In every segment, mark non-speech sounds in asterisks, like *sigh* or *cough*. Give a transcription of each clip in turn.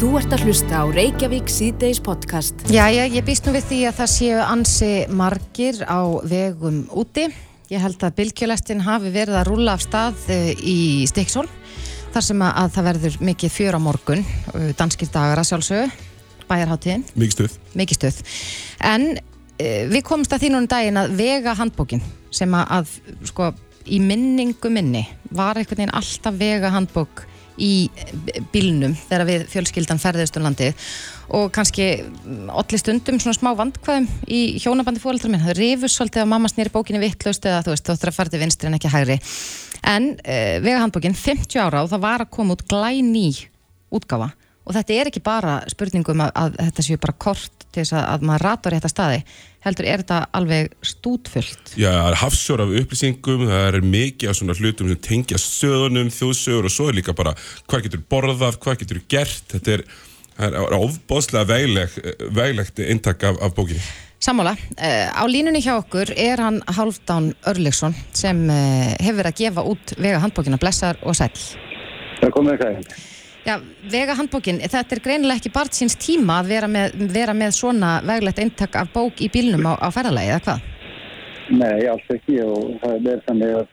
Þú ert að hlusta á Reykjavík síðdeis podcast. Jæja, ég býst nú við því að það séu ansi margir á vegum úti. Ég held að bylgjulestin hafi verið að rúla af stað eh, í Stikksól þar sem að það verður mikið fjör á morgun, eh, danskir dagar að sjálfsögu, bæjarháttíðin. Mikið stuð. Mikið stuð. En uh, við komumst að því núna um daginn að vega handbókin sem að, að sko, í minningu minni var einhvern veginn alltaf vega handbók í bílnum þegar við fjölskyldan ferðist um landið. Og kannski allir stundum svona smá vandkvæðum í hjónabandi fólkdra minn, það rifur svolítið að mamma snýri bókinni vittlaust eða þú veist, þú ættir að fara til vinstri en ekki hægri. En uh, vegahandbókin 50 ára og það var að koma út glæný útgáfa. Og þetta er ekki bara spurningum að, að þetta séu bara kort til þess að, að maður ratar rétt að staði heldur er þetta alveg stútfullt? Já, það er hafsjór af upplýsingum það er mikið af svona hlutum sem tengja söðunum, þjóðsögur og svo er líka bara hvað getur borðað, hvað getur gert. Þetta er, er ofbóðslega veileg, veilegt eintak af, af bókinni. Sammála, uh, á línunni hjá okkur er hann Halfdán Örleksson sem uh, hefur verið að gefa út vega handbókina Blessar og Sæl Það komið ekki Já, vega handbókin, þetta er greinilega ekki bara síns tíma að vera með, vera með svona veglegt eintak af bók í bílnum á, á ferðalagi, eða hvað? Nei, alls ekki og það er þannig að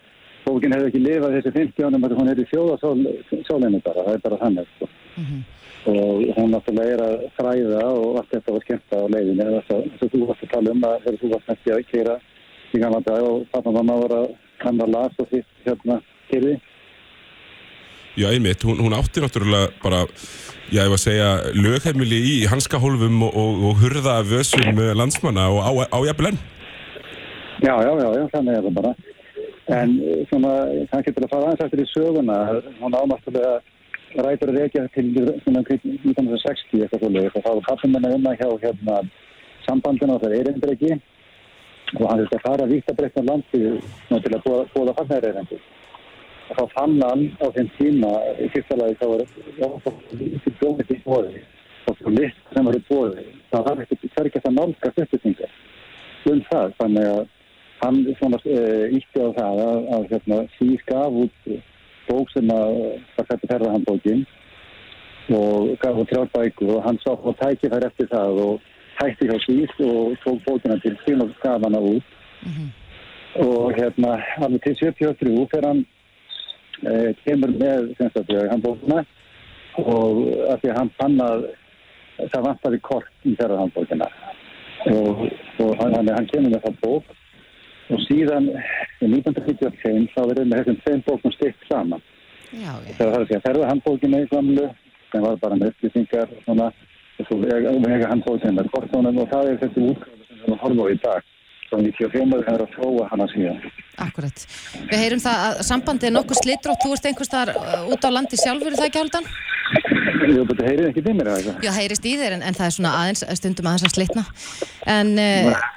bókin hefur ekki lifað þessi 50 ánum að hún er í þjóðasólinu bara, það er bara þannig sko. mm -hmm. og hún náttúrulega er að fræða og allt þetta var skemmt á leiðinu þess að þú varst að tala um að þú varst nætti að kera í gamla dag og pappa mamma voru að kanna las og því hérna kyrði Já, einmitt, hún, hún átti náttúrulega bara, já, ég var að segja, lögheimili í hanskahólfum og, og, og hurða vössum landsmanna og á, á jafnblenn. Já, já, já, já, þannig er það bara. En svona, það getur að fara aðeins eftir í söguna, hún ánáttúrulega rætur að reykja til svona 1960 eitthvað svolítið, þá var pappin menna unna hjá hérna sambandina og það er einbreki og hann þurfti að fara að breytta landi til að bóða, fagnæri og þá fann hann á þeim tíma í fyrsta lagi þá var það bjómið í bóði og svo list sem var í bóði þá var ekki ekki það nálgast uppbyttingar um það, þannig að hann svona ítti á það að, að hérna, síð gaf út bók sem að það fætti ferðarhandbókin og gaf út þrjár bækur og hann sá á tækifær eftir það og hætti hjá síð og tók bókina til sín og gaf hana út. Mm -hmm. og hérna alveg til 73 fyrir hann eh, kemur með handbókina og að því að hann fann að það vantar í kort í þeirra handbókina. Og, og hann, hann kemur með það bók og síðan í 1995 þá verður með þessum tveim bókum styrkt saman. Já, það var að þeirra handbókina í samlu það var bara með upplýsingar og svona og svo vega handbókina með kortónum og það er þessi útgáðu sem við horfum á í dag svo 95 er að þróa hana síðan. Akkurat. Við heyrum það að sambandið er nokkuð og þú ert einhvers þar út á landi sjálfur, er það ekki haldan? Jú, þetta heyrið ekki til mér eða Já, heyrist í þér en, en það er svona aðeins stundum aðeins að slitna. En uh,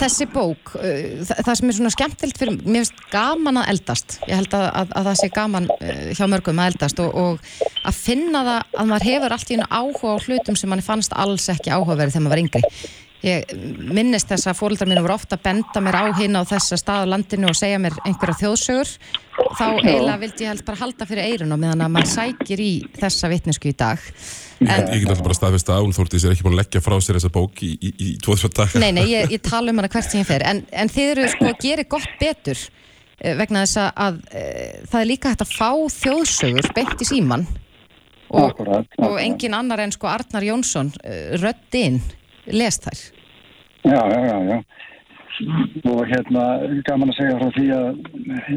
þessi bók uh, það, það sem er svona skemmtilt fyrir mér finnst gaman að eldast. Ég held að, að, að það sé gaman uh, hjá mörgum að eldast og, og að finna það að maður hefur allt í einu áhuga á hlutum sem manni fannst alls ekki áhugaverið þegar maður var yngri Ég minnist þess að fólkdrar mínu voru ofta að benda mér á hinn á þessa stað á landinu og segja mér einhverja þjóðsögur. Þá eiginlega vildi ég held bara halda fyrir eirun og meðan að maður sækir í þessa vittnesku í dag. En, ég get alltaf bara staðfist að Án Þórtís er ekki búin að leggja frá sér þessa bók í, í, í tvoðsvöld dag. Nei, nei, ég, ég tala um hana hvert sem ég fer. En, en þið eru sko að gera gott betur vegna þess að, að það er líka hægt að fá þjóðsögur beint í síman og, Akkurat, og engin annar en sko Arnar Jónsson röddinn lest þær. Já, já, já, já. Og hérna, gaman að segja frá því að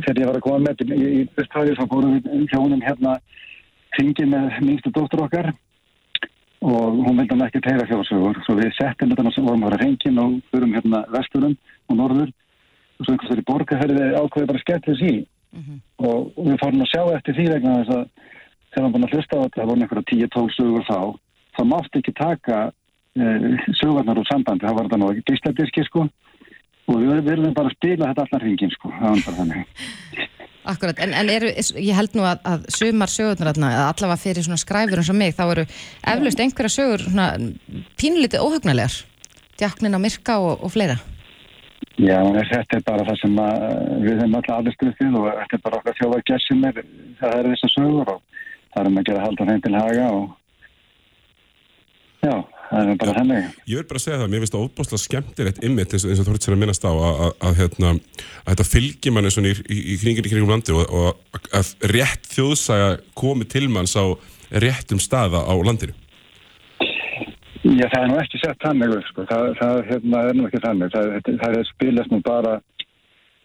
þegar ég var að koma með í, í Östfæði þá fórum við hjónum hérna kringi með minnstu dóttur okkar og hún vildi hann ekki tegja þjóðsögur. Svo við settum þetta og vorum að vera hengin og fyrum hérna vesturum og norður og svo einhvers vegar í borgarferði ákveði bara skemmt þess í. Mm -hmm. og, við fórum að sjá eftir því vegna þess að þegar við búin að hlusta á þetta, það voru einhverja 10-12 sögur þá, þá mátti ekki taka sögurnar úr sambandi, það var þetta nú ekki gísladiski sko. Og við verðum bara að spila þetta allar hringin sko, það var bara þannig. Akkurat, en, en eru, ég held nú að, að sumar sögurnar allavega fyrir svona skræfur eins og mig, þá eru eflaust einhverja sögur svona pínlítið óhugnalegar. Djaknin á myrka og, og fleira. Já, þetta er bara það sem við hefum alltaf allir stuðið og þetta er bara okkar þjóðar gessinir, það er þessar sögur og það er um að gera halda þeim til haga og Já, það er bara þannig. Ég vil bara segja það, mér finnst það óbúslega skemmtilegt ymmit eins eins og þú ert sér að minnast á að, hérna, þetta fylgir manni í, í, í kringin í kringum landi og, og að rétt þjóðsaga komi til manns á réttum staða á landinu. Já, það er nú ekki sett þannig, sko. það, það hérna, er nú ekki þannig. Það, það er spilast nú bara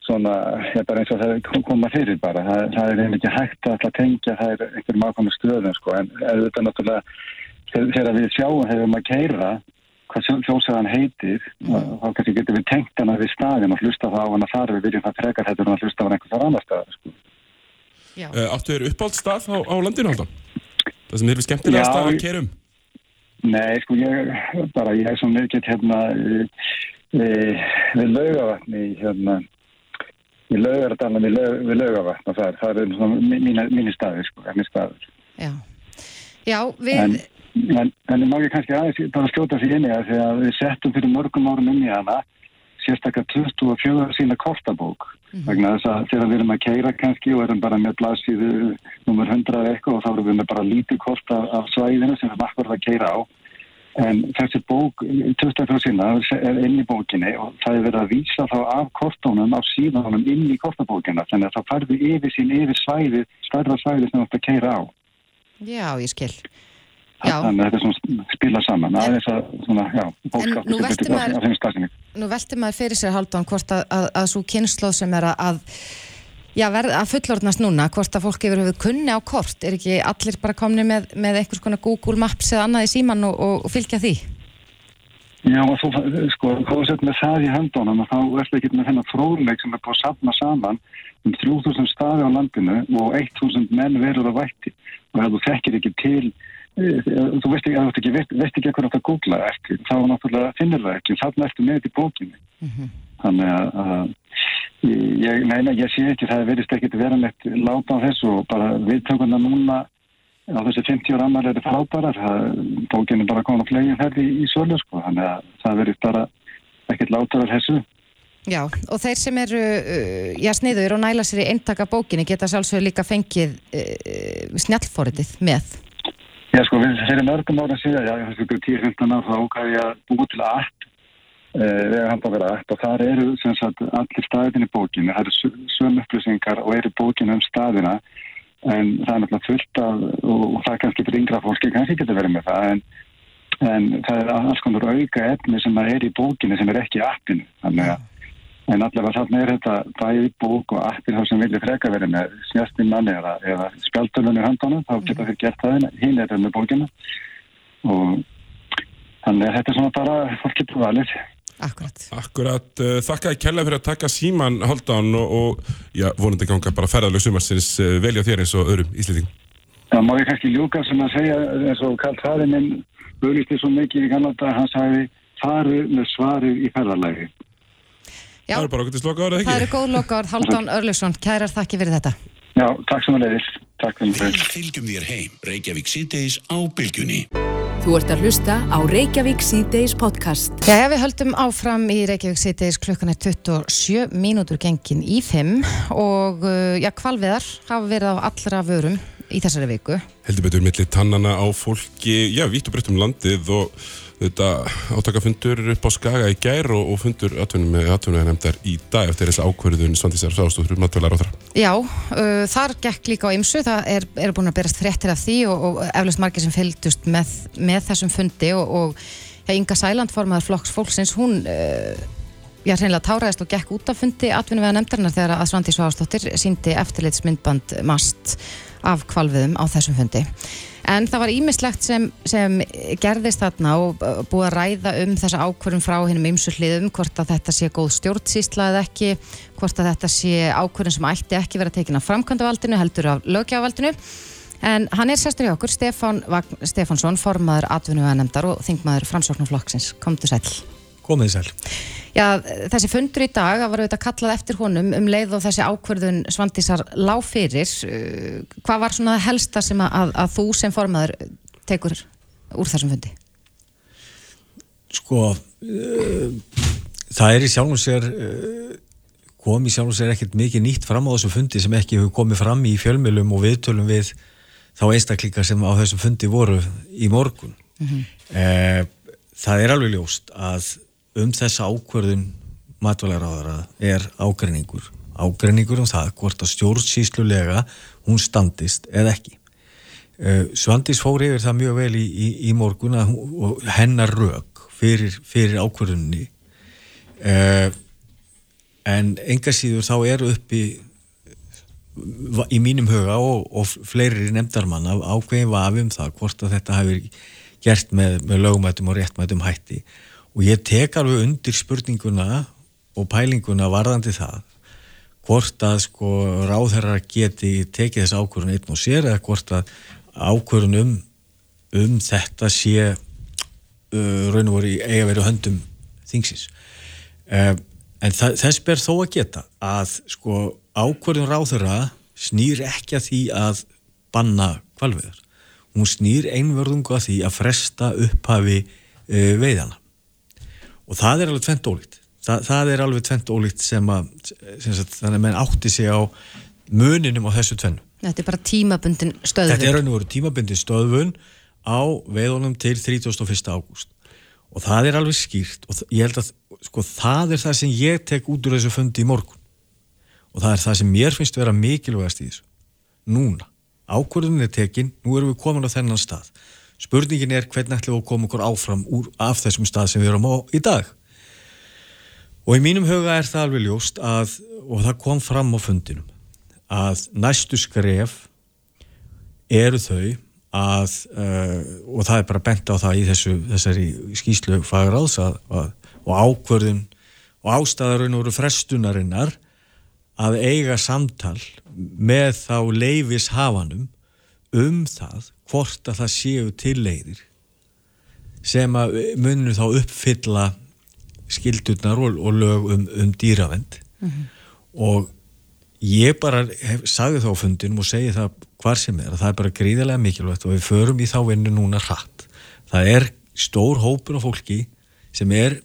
svona, ég bara eins og það koma fyrir bara. Það, það er einhvern veginn hægt að tengja, það er einhverjum ákvæmum stöðum, sko, en þetta náttúrulega þegar við sjáum þegar við erum að keira hvað sjósaðan heitir mm. þá kannski getur við tengt hana við staðin og hlusta það á hana þar við viljum það frekar þetta og hlusta á hana einhvers annar stað sko. uh, Áttu þér uppáld stað á, á landinu haldan? Það sem er við skemmtilega stað að kerum? Nei, sko ég bara ég er svo mikið hérna við, við laugavatni hérna við laugardalan við, við laugavatn og það, það er mín, mín staði sko, mín staður Já, Já við en, En, en má ég kannski aðeins bara skjóta sér inn í það þegar við settum fyrir mörgum árum inn í hana sérstaklega 24 sína kortabók. Mm -hmm. vegna þess að þegar við erum að keira kannski og erum bara með blaðsíðu nummer 100 eitthvað og þá erum við með bara lítið kort af svæðinu sem við makkur að keira á. En þessi bók 24 sína er inn í bókinni og það er verið að vísa þá af kortónum, af síðanum inn í kortabókina. Þannig að þá færðu yfir sín yfir svæði, stærra svæði sem þú ætti að keira á. Já, ég skil þannig að þetta er svona spila saman. En, að, svona, já, nú velti maður, maður, maður fyrir sér haldan hvort að, að, að svo kynnslóð sem er að já, verð, að fullordnast núna, hvort að fólk yfir höfuð kunni á kort, er ekki allir bara komni með, með einhvers konar Google Maps eða annað í síman og, og, og fylgja því? Já, og þú, sko, þú sett með það í höndunum og þá ertu ekki með þennan fróðleik sem er búin að sapna saman um 3000 staði á landinu og 1000 menn verður að vætti. Og ef þú þekkir ekki til þú veist ekki, ekki, veist, ekki eitthvað að googla eftir, þá náttúrulega finnir það ekki, þarna ertu með þetta í bókinni. Mm -hmm. Þannig að ég, neina, ég sé ekki, það verist ekki vera neitt láta á þessu og bara viðtökuna núna á þessi 50 ára ammar er það frábærar, bókinni bara komin að flegin herði í, í sölu, sko, þannig að það verist bara ekkert láta af þessu. Já, og þeir sem eru uh, já, sniður og næla sér í eintaka bókinni geta sjálfsögur líka fengið uh, snjallforðið með. Já sko, fyrir mörgum ára síðan, já, þessu 10-15 ára þá ákvæði ég að búið til eh, vega handa að vera app og þar eru sagt, allir staðin í bókinu, það eru söm upplýsingar og eru bókinu um staðina en það er náttúrulega fullt af, og, það kannski fyrir yngra fólki kannski getur verið með það, en, en það er alls konar auka efni sem er í bókinu sem er ekki í appinu, þannig að En allavega þarna er þetta bæði bók og appir þá sem vilja freka verið með snjastinn manni eða, eða spjáltölunni handanum, þá geta þeir gert það hinn er þetta með bókina og þannig að þetta er svona bara fólk getur valið. Akkurat. Akkurat, uh, þakka ég kella fyrir að taka síman haldan og, og já, vonandi ganga bara ferðarlega sumarsins uh, velja þér eins og öðrum ísliting. Það má ég kannski ljúka sem að segja eins og kallt fæðin minn auðvitað svo mikið í kannada, hann sagði farið með svarið í ferðarlegi. Já, það er bara okkur til sloka árið, ekki? Það eru góð loka árið, Halldán Örlusson, kærar þakki fyrir þetta. Já, takk sem að leiðis. Takk fyrir þetta. Fylgjum þér heim, Reykjavík síðdeis á bylgjunni. Þú ert að hlusta á Reykjavík síðdeis podcast. Já, við höldum áfram í Reykjavík síðdeis klukkan er 27 mínútur gengin í 5 og uh, já, kvalviðar hafa verið á allra vörum í þessari viku. Heldur betur millir tannana á fólki, já, vitt og breytt um landið og þetta átakafundur upp á Skaga í gær og, og fundur atvinnum með atvinnum nefndar í dag eftir þess ákverðun Svandísar Sástúður matvelar á þar. Já, uh, þar gekk líka á ymsu, það er, er búin að berast fréttir af því og, og eflust margir sem fylgdust með, með þessum fundi og, og ja, Inga Sæland formadur flokks fólksins, hún uh, já, reynilega táraðist og gekk út af fundi atvinnum með nefndarinnar þegar að Svandís Sástúður síndi eftirleitsmyndband mast af kvalviðum á þessum fundi. En það var ímislegt sem, sem gerðist þarna og búið að ræða um þessa ákvörðum frá hennum ymsu hliðum, hvort að þetta sé góð stjórnsýsla eða ekki, hvort að þetta sé ákvörðum sem ætti ekki verið að tekina framkvæmdavaldinu, heldur af lögjávaldinu. En hann er sestur í okkur, Stefán Stefánsson, formadur atvinnuðanemdar og þingmaður framsóknarflokksins. Komdu sæl. Komið sæl. Já, þessi fundur í dag, það var auðvitað kallað eftir honum um leið og þessi ákverðun Svandísar lág fyrir. Uh, hvað var svona helsta sem að, að þú sem formaður tekur úr þessum fundi? Sko, uh, það er í sjálfum sér, uh, kom í sjálfum sér ekkert mikið nýtt fram á þessum fundi sem ekki hefur komið fram í fjölmjölum og viðtölum við þá einstaklingar sem á þessum fundi voru í morgun eh, það er alveg ljóst að um þessa ákvörðun matvælaráðara er ágreiningur. Ágreiningur um það hvort að stjórnsýslulega hún standist eða ekki. Eh, Svandís fór yfir það mjög vel í, í, í morgun að hún, hennar rög fyrir, fyrir ákvörðunni eh, en enga síður þá eru uppi í mínum huga og, og fleiri nefndarmann af ákveðin vafi um það hvort að þetta hafi gert með, með lögumætum og réttmætum hætti og ég tek alveg undir spurninguna og pælinguna varðandi það hvort að sko ráðherrar geti tekið þess ákvörðun einn og sér eða hvort að ákvörðun um, um þetta sé uh, raun og voru í eiga verið höndum þingsins. Uh, en það, þess ber þó að geta að sko ákvörðun ráðherra snýr ekki að því að banna kvalveðar hún snýr einvörðungu að því að fresta upphafi uh, veiðana og það er alveg tvent ólíkt. Þa, það er alveg tvent ólíkt sem að sem sagt, þannig að menn átti sig á muninum á þessu tvennu. Þetta er bara tímabundin stöðvun. Þetta er raun og veru tímabindi stöðvun á veiðunum til 31. ágúst. Og það er alveg skýrt og ég held að sko, það er það sem ég tek út úr þessu fundi í morgun. Og það er það sem mér finnst vera mikilvægast í þessu. Núna, ákvörðunin er tekin nú erum við komin á þennan stað spurningin er hvernig ætlum við að koma okkur áfram úr, af þessum stað sem við erum á í dag? Og í mínum huga er það alveg ljóst að, og það kom fram á fundinum að næstu skref eru þau að, uh, og það er bara bent á það í þessu, þessari skýslu fagráðs að, að, og ákvörðun og ástæðarun voru frestunarinnar að eiga samtal með þá leifis hafanum um það hvort að það séu til leiðir sem að munnu þá uppfylla skildurnar og, og lög um, um dýravend og ég bara hef, sagði þá fundinum og segi það hvar sem er að það er bara gríðarlega mikilvægt og við förum í þá vinnu núna hratt. Það er stór hópur af fólki sem er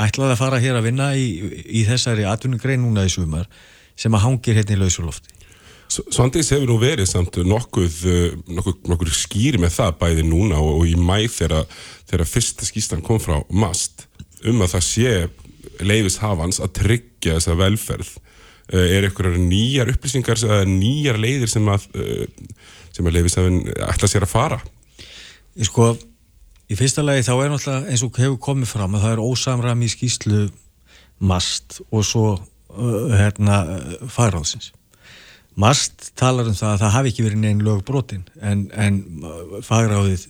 ætlaði að fara hér að vinna í, í þessari atvinnugrein núna í sumar sem að hangir hérna í lausulofti Svandís hefur nú verið samt nokkuð, uh, nokkuð, nokkuð skýri með það bæði núna og, í mæ þegar, þegar fyrsta skýstan kom frá MAST um að það sé leifis hafans að tryggja þessa velferð uh, er einhverjar nýjar upplýsingar eða nýjar leiðir sem að, uh, sem að leifis hafin ætla sér að fara Ég sko, í fyrsta lagi þá er náttúrulega eins og hefur komið fram að það er ósamram í skýslu MAST og svo hérna fagráðsins. MAST talar um það að það hafi ekki verið neinn lög brotin en, en uh, fagráðið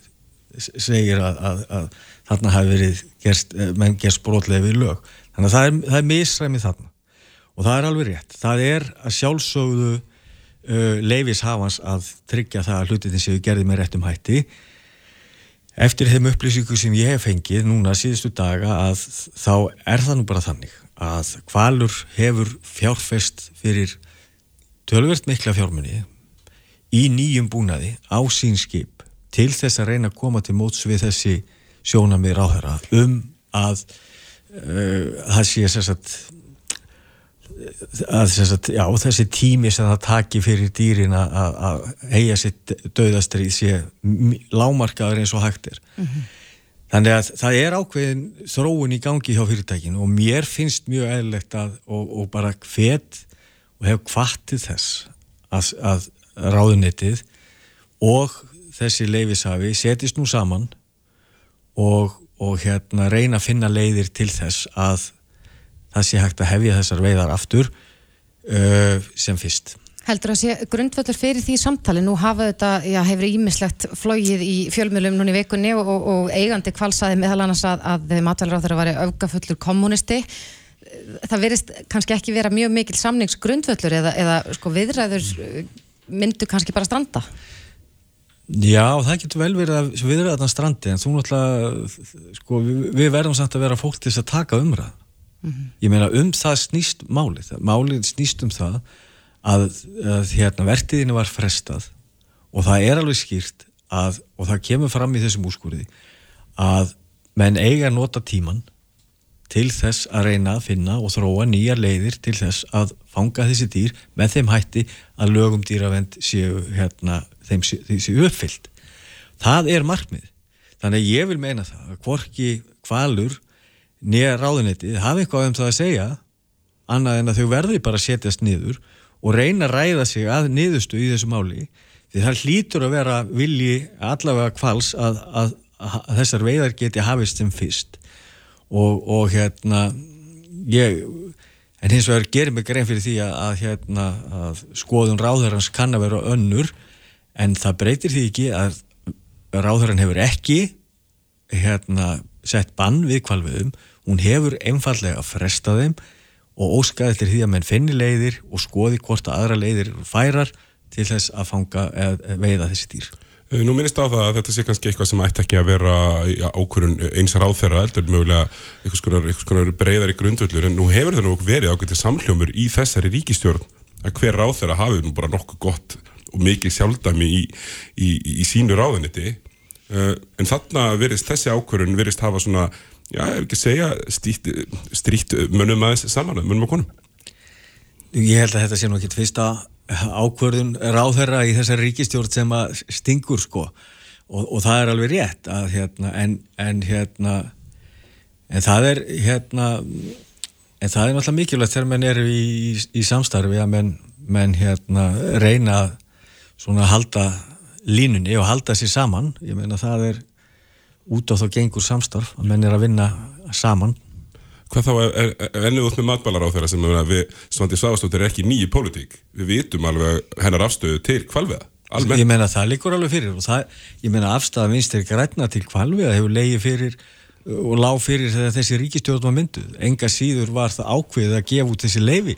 segir að, að, að þarna hafi verið gerst, eh, menn gerst brotlega við lög. Þannig að það er, það er misræmið þarna og það er alveg rétt. Það er að sjálfsögðu uh, leifis hafans að tryggja það að hlutin séu gerði með réttum hætti Eftir þeim upplýsingu sem ég hef fengið núna síðustu daga að þá er það nú bara þannig að Hvalur hefur fjárfest fyrir tölvert mikla fjármunni í nýjum búnaði á sín skip til þess að reyna að koma til móts við þessi sjónamið ráðherra um að uh, það sé sérsagt að sagt, já, þessi tími sem það taki fyrir dýrin að- heia sitt döðastrið sé lágmarkaður eins og hægt er. Þannig að það er ákveðin þróun í gangi hjá fyrirtækinu og mér finnst mjög eðlilegt að og, og bara hvet og hef kvattið þess að, að ráðunetið og þessi leifisafi setist nú saman og, og hérna reyna að finna leiðir til þess að það sé hægt að hefja þessar veiðar aftur uh, sem fyrst. Heldur að sé grundvöldur fyrir því samtali, nú hafa þetta, já, hefur ímislegt flóið í fjölmjölum núna í vikunni og, og, og eigandi kvalsaði meðal annars að, að matvælar á þeirra var öfgafullur kommunisti. Það verist kannski ekki vera mjög mikil samningsgrundvöllur eða, eða sko viðræður eh, myndu kannski bara stranda. Já, það getur vel verið að við erum þarna strandi en þú náttúrulega sko, við, við verðum samt að vera fólk til þess að taka umræð. Ég meina um það snýst málið. Málið snýst um það að, að hérna, vertiðinu var frestað og það er alveg skýrt að, og það kemur fram í þessum úrskurði að menn eiga að nota tíman til þess að reyna að finna og þróa nýjar leiðir til þess að fanga þessi dýr með þeim hætti að lögum dýravend séu hérna, þeim séu uppfyllt. Það er markmið. þannig ég vil meina það að hvorki kvalur nýja ráðunetti hafi eitthvað um það að segja annað en að þau verði bara að setjast niður og reyna að ræða sig að niðurstu í þessu máli því það hlýtur að vera vilji allavega kvals að, að, að, að þessar veiðar geti hafist sem fyrst og, og hérna ég en hins vegar gerir mig grein fyrir því að hérna að skoðun ráðherrans kann að vera önnur en það breytir því ekki að ráðherran hefur ekki hérna sett bann við kvalviðum hún hefur einfallega að fresta þeim og óskaði til því að menn finni leiðir og skoði hvort að aðra leiðir færar til þess að fanga eða veiða þessi dýr. Eh, Nú minnist á það að þetta sé kannski eitthvað sem ætti ekki að vera ákvörun eins ráðherra eldur mögulega einhvers konar, konar breyðar í grundvöldur en nú hefur það nú verið ákveðið samhljómur í þessari ríkistjórn að hver ráðherra hafi nú bara nokkuð gott og mikið sjálfdæmi í, í, í, í sínu ráðuniti en þarna verist þessi ákvörun verist hafa svona já, ef ekki segja, stríkt, stríkt mönnum aðeins saman, mönnum og konum. Ég held að þetta sé nú ekki fyrsta ákvörðun ráðherra í þessari ríkistjórn sem að stingur sko. Og, og það er alveg rétt að hérna en, en hérna en það er hérna en það er náttúrulega mikilvægt þegar menn eru í, í, í samstarfi að menn, menn hérna reyna svona að halda línunni og halda sér saman. Ég meina það er út á þá gengur samstarf að menn er að vinna saman Hvað þá er ennið út með matbálar á þeirra sem við, Svandi Svavastóttir, er ekki nýji pólitík. Við vitum alveg hennar afstöðu til kvalviða. Almennt. Ég meina það líkur alveg fyrir og það, ég meina afstæða vinstir græna til kvalviða hefur leiði fyrir og lág fyrir þegar þessi ríkistjórn var mynduð. Enga síður var það ákveðið að gefa út þessi leiði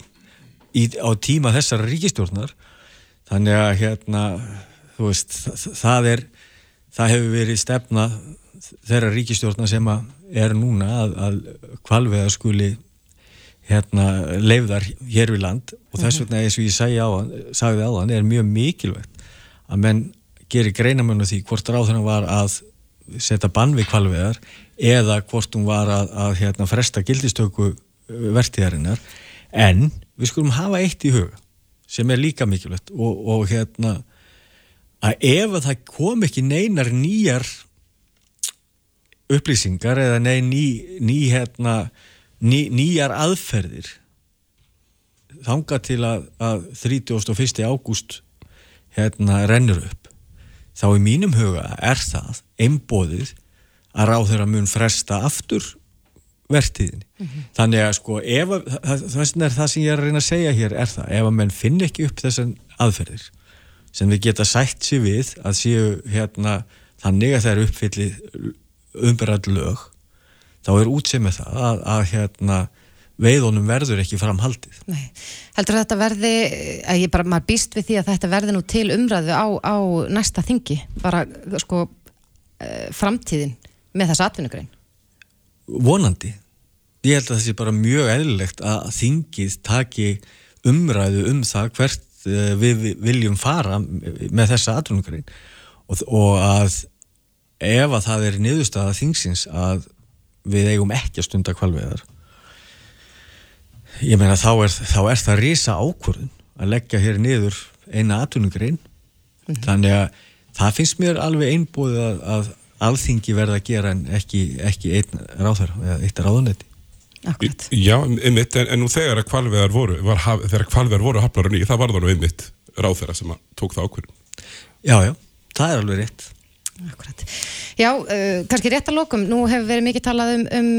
í, á tíma þessar ríkistjórnar. Þannig að hérna, þú veist, það er, það hefur verið stefna þeirra ríkistjórna sem er núna að, að kvalveða skuli hérna leifðar hér við land. Og þess vegna eins og ég sagði á, sagði á hann er mjög mikilvægt að menn gerir greinamennu því hvort ráðurinn var að setja bann við kvalveðar eða hvort hún var að, að hérna, fresta gildistöku vertiðarinnar en við skulum hafa eitt í huga sem er líka mikilvægt og, og hérna að ef að það kom ekki neinar nýjar upplýsingar eða nei, ný, ný, hérna, ný, nýjar aðferðir þanga til að, að 31. ágúst hérna rennur upp þá í mínum huga er það einbóðið að ráð þeirra mun fresta aftur vertiðinni. Mm -hmm. Þannig að sko ef, það er það sem ég er að reyna að segja hér er það, ef að menn finn ekki upp þessan aðferðir sem við geta sætt sér við að séu hérna þannig að það er uppfyllið umberðað lög þá er útsið með það að, að hérna, veiðunum verður ekki framhaldið. Nei, heldur þetta verði, að ég bara, maður býst við því að þetta verði nú til umræðu á, á næsta þingi, bara sko eh, framtíðin með þessa atvinnugrein? Vonandi. Ég held að það sé bara mjög eðlilegt að þingið taki umræðu um það hvert eh, við viljum fara með þessa atvinnugrein og, og að ef að það er niðurstaða þingsins að við eigum ekki að stunda kvalveðar ég meina þá er, þá er það risa ákvörðun að leggja hér niður eina atunungrein mm -hmm. þannig að það finnst mér alveg einbúið að, að alþingi verða að gera en ekki, ekki einn ráðar eða eitt ráðunetti Akkurat. Já, einmitt, en, en nú þegar að kvalveðar voru var, þegar kvalveðar voru nýju, það var það nú einmitt ráð þeirra sem tók það ákvörðun Já, já, það er alveg rétt Akkurat. Já, uh, kannski rétt að lokum, nú hefur verið mikið talað um, um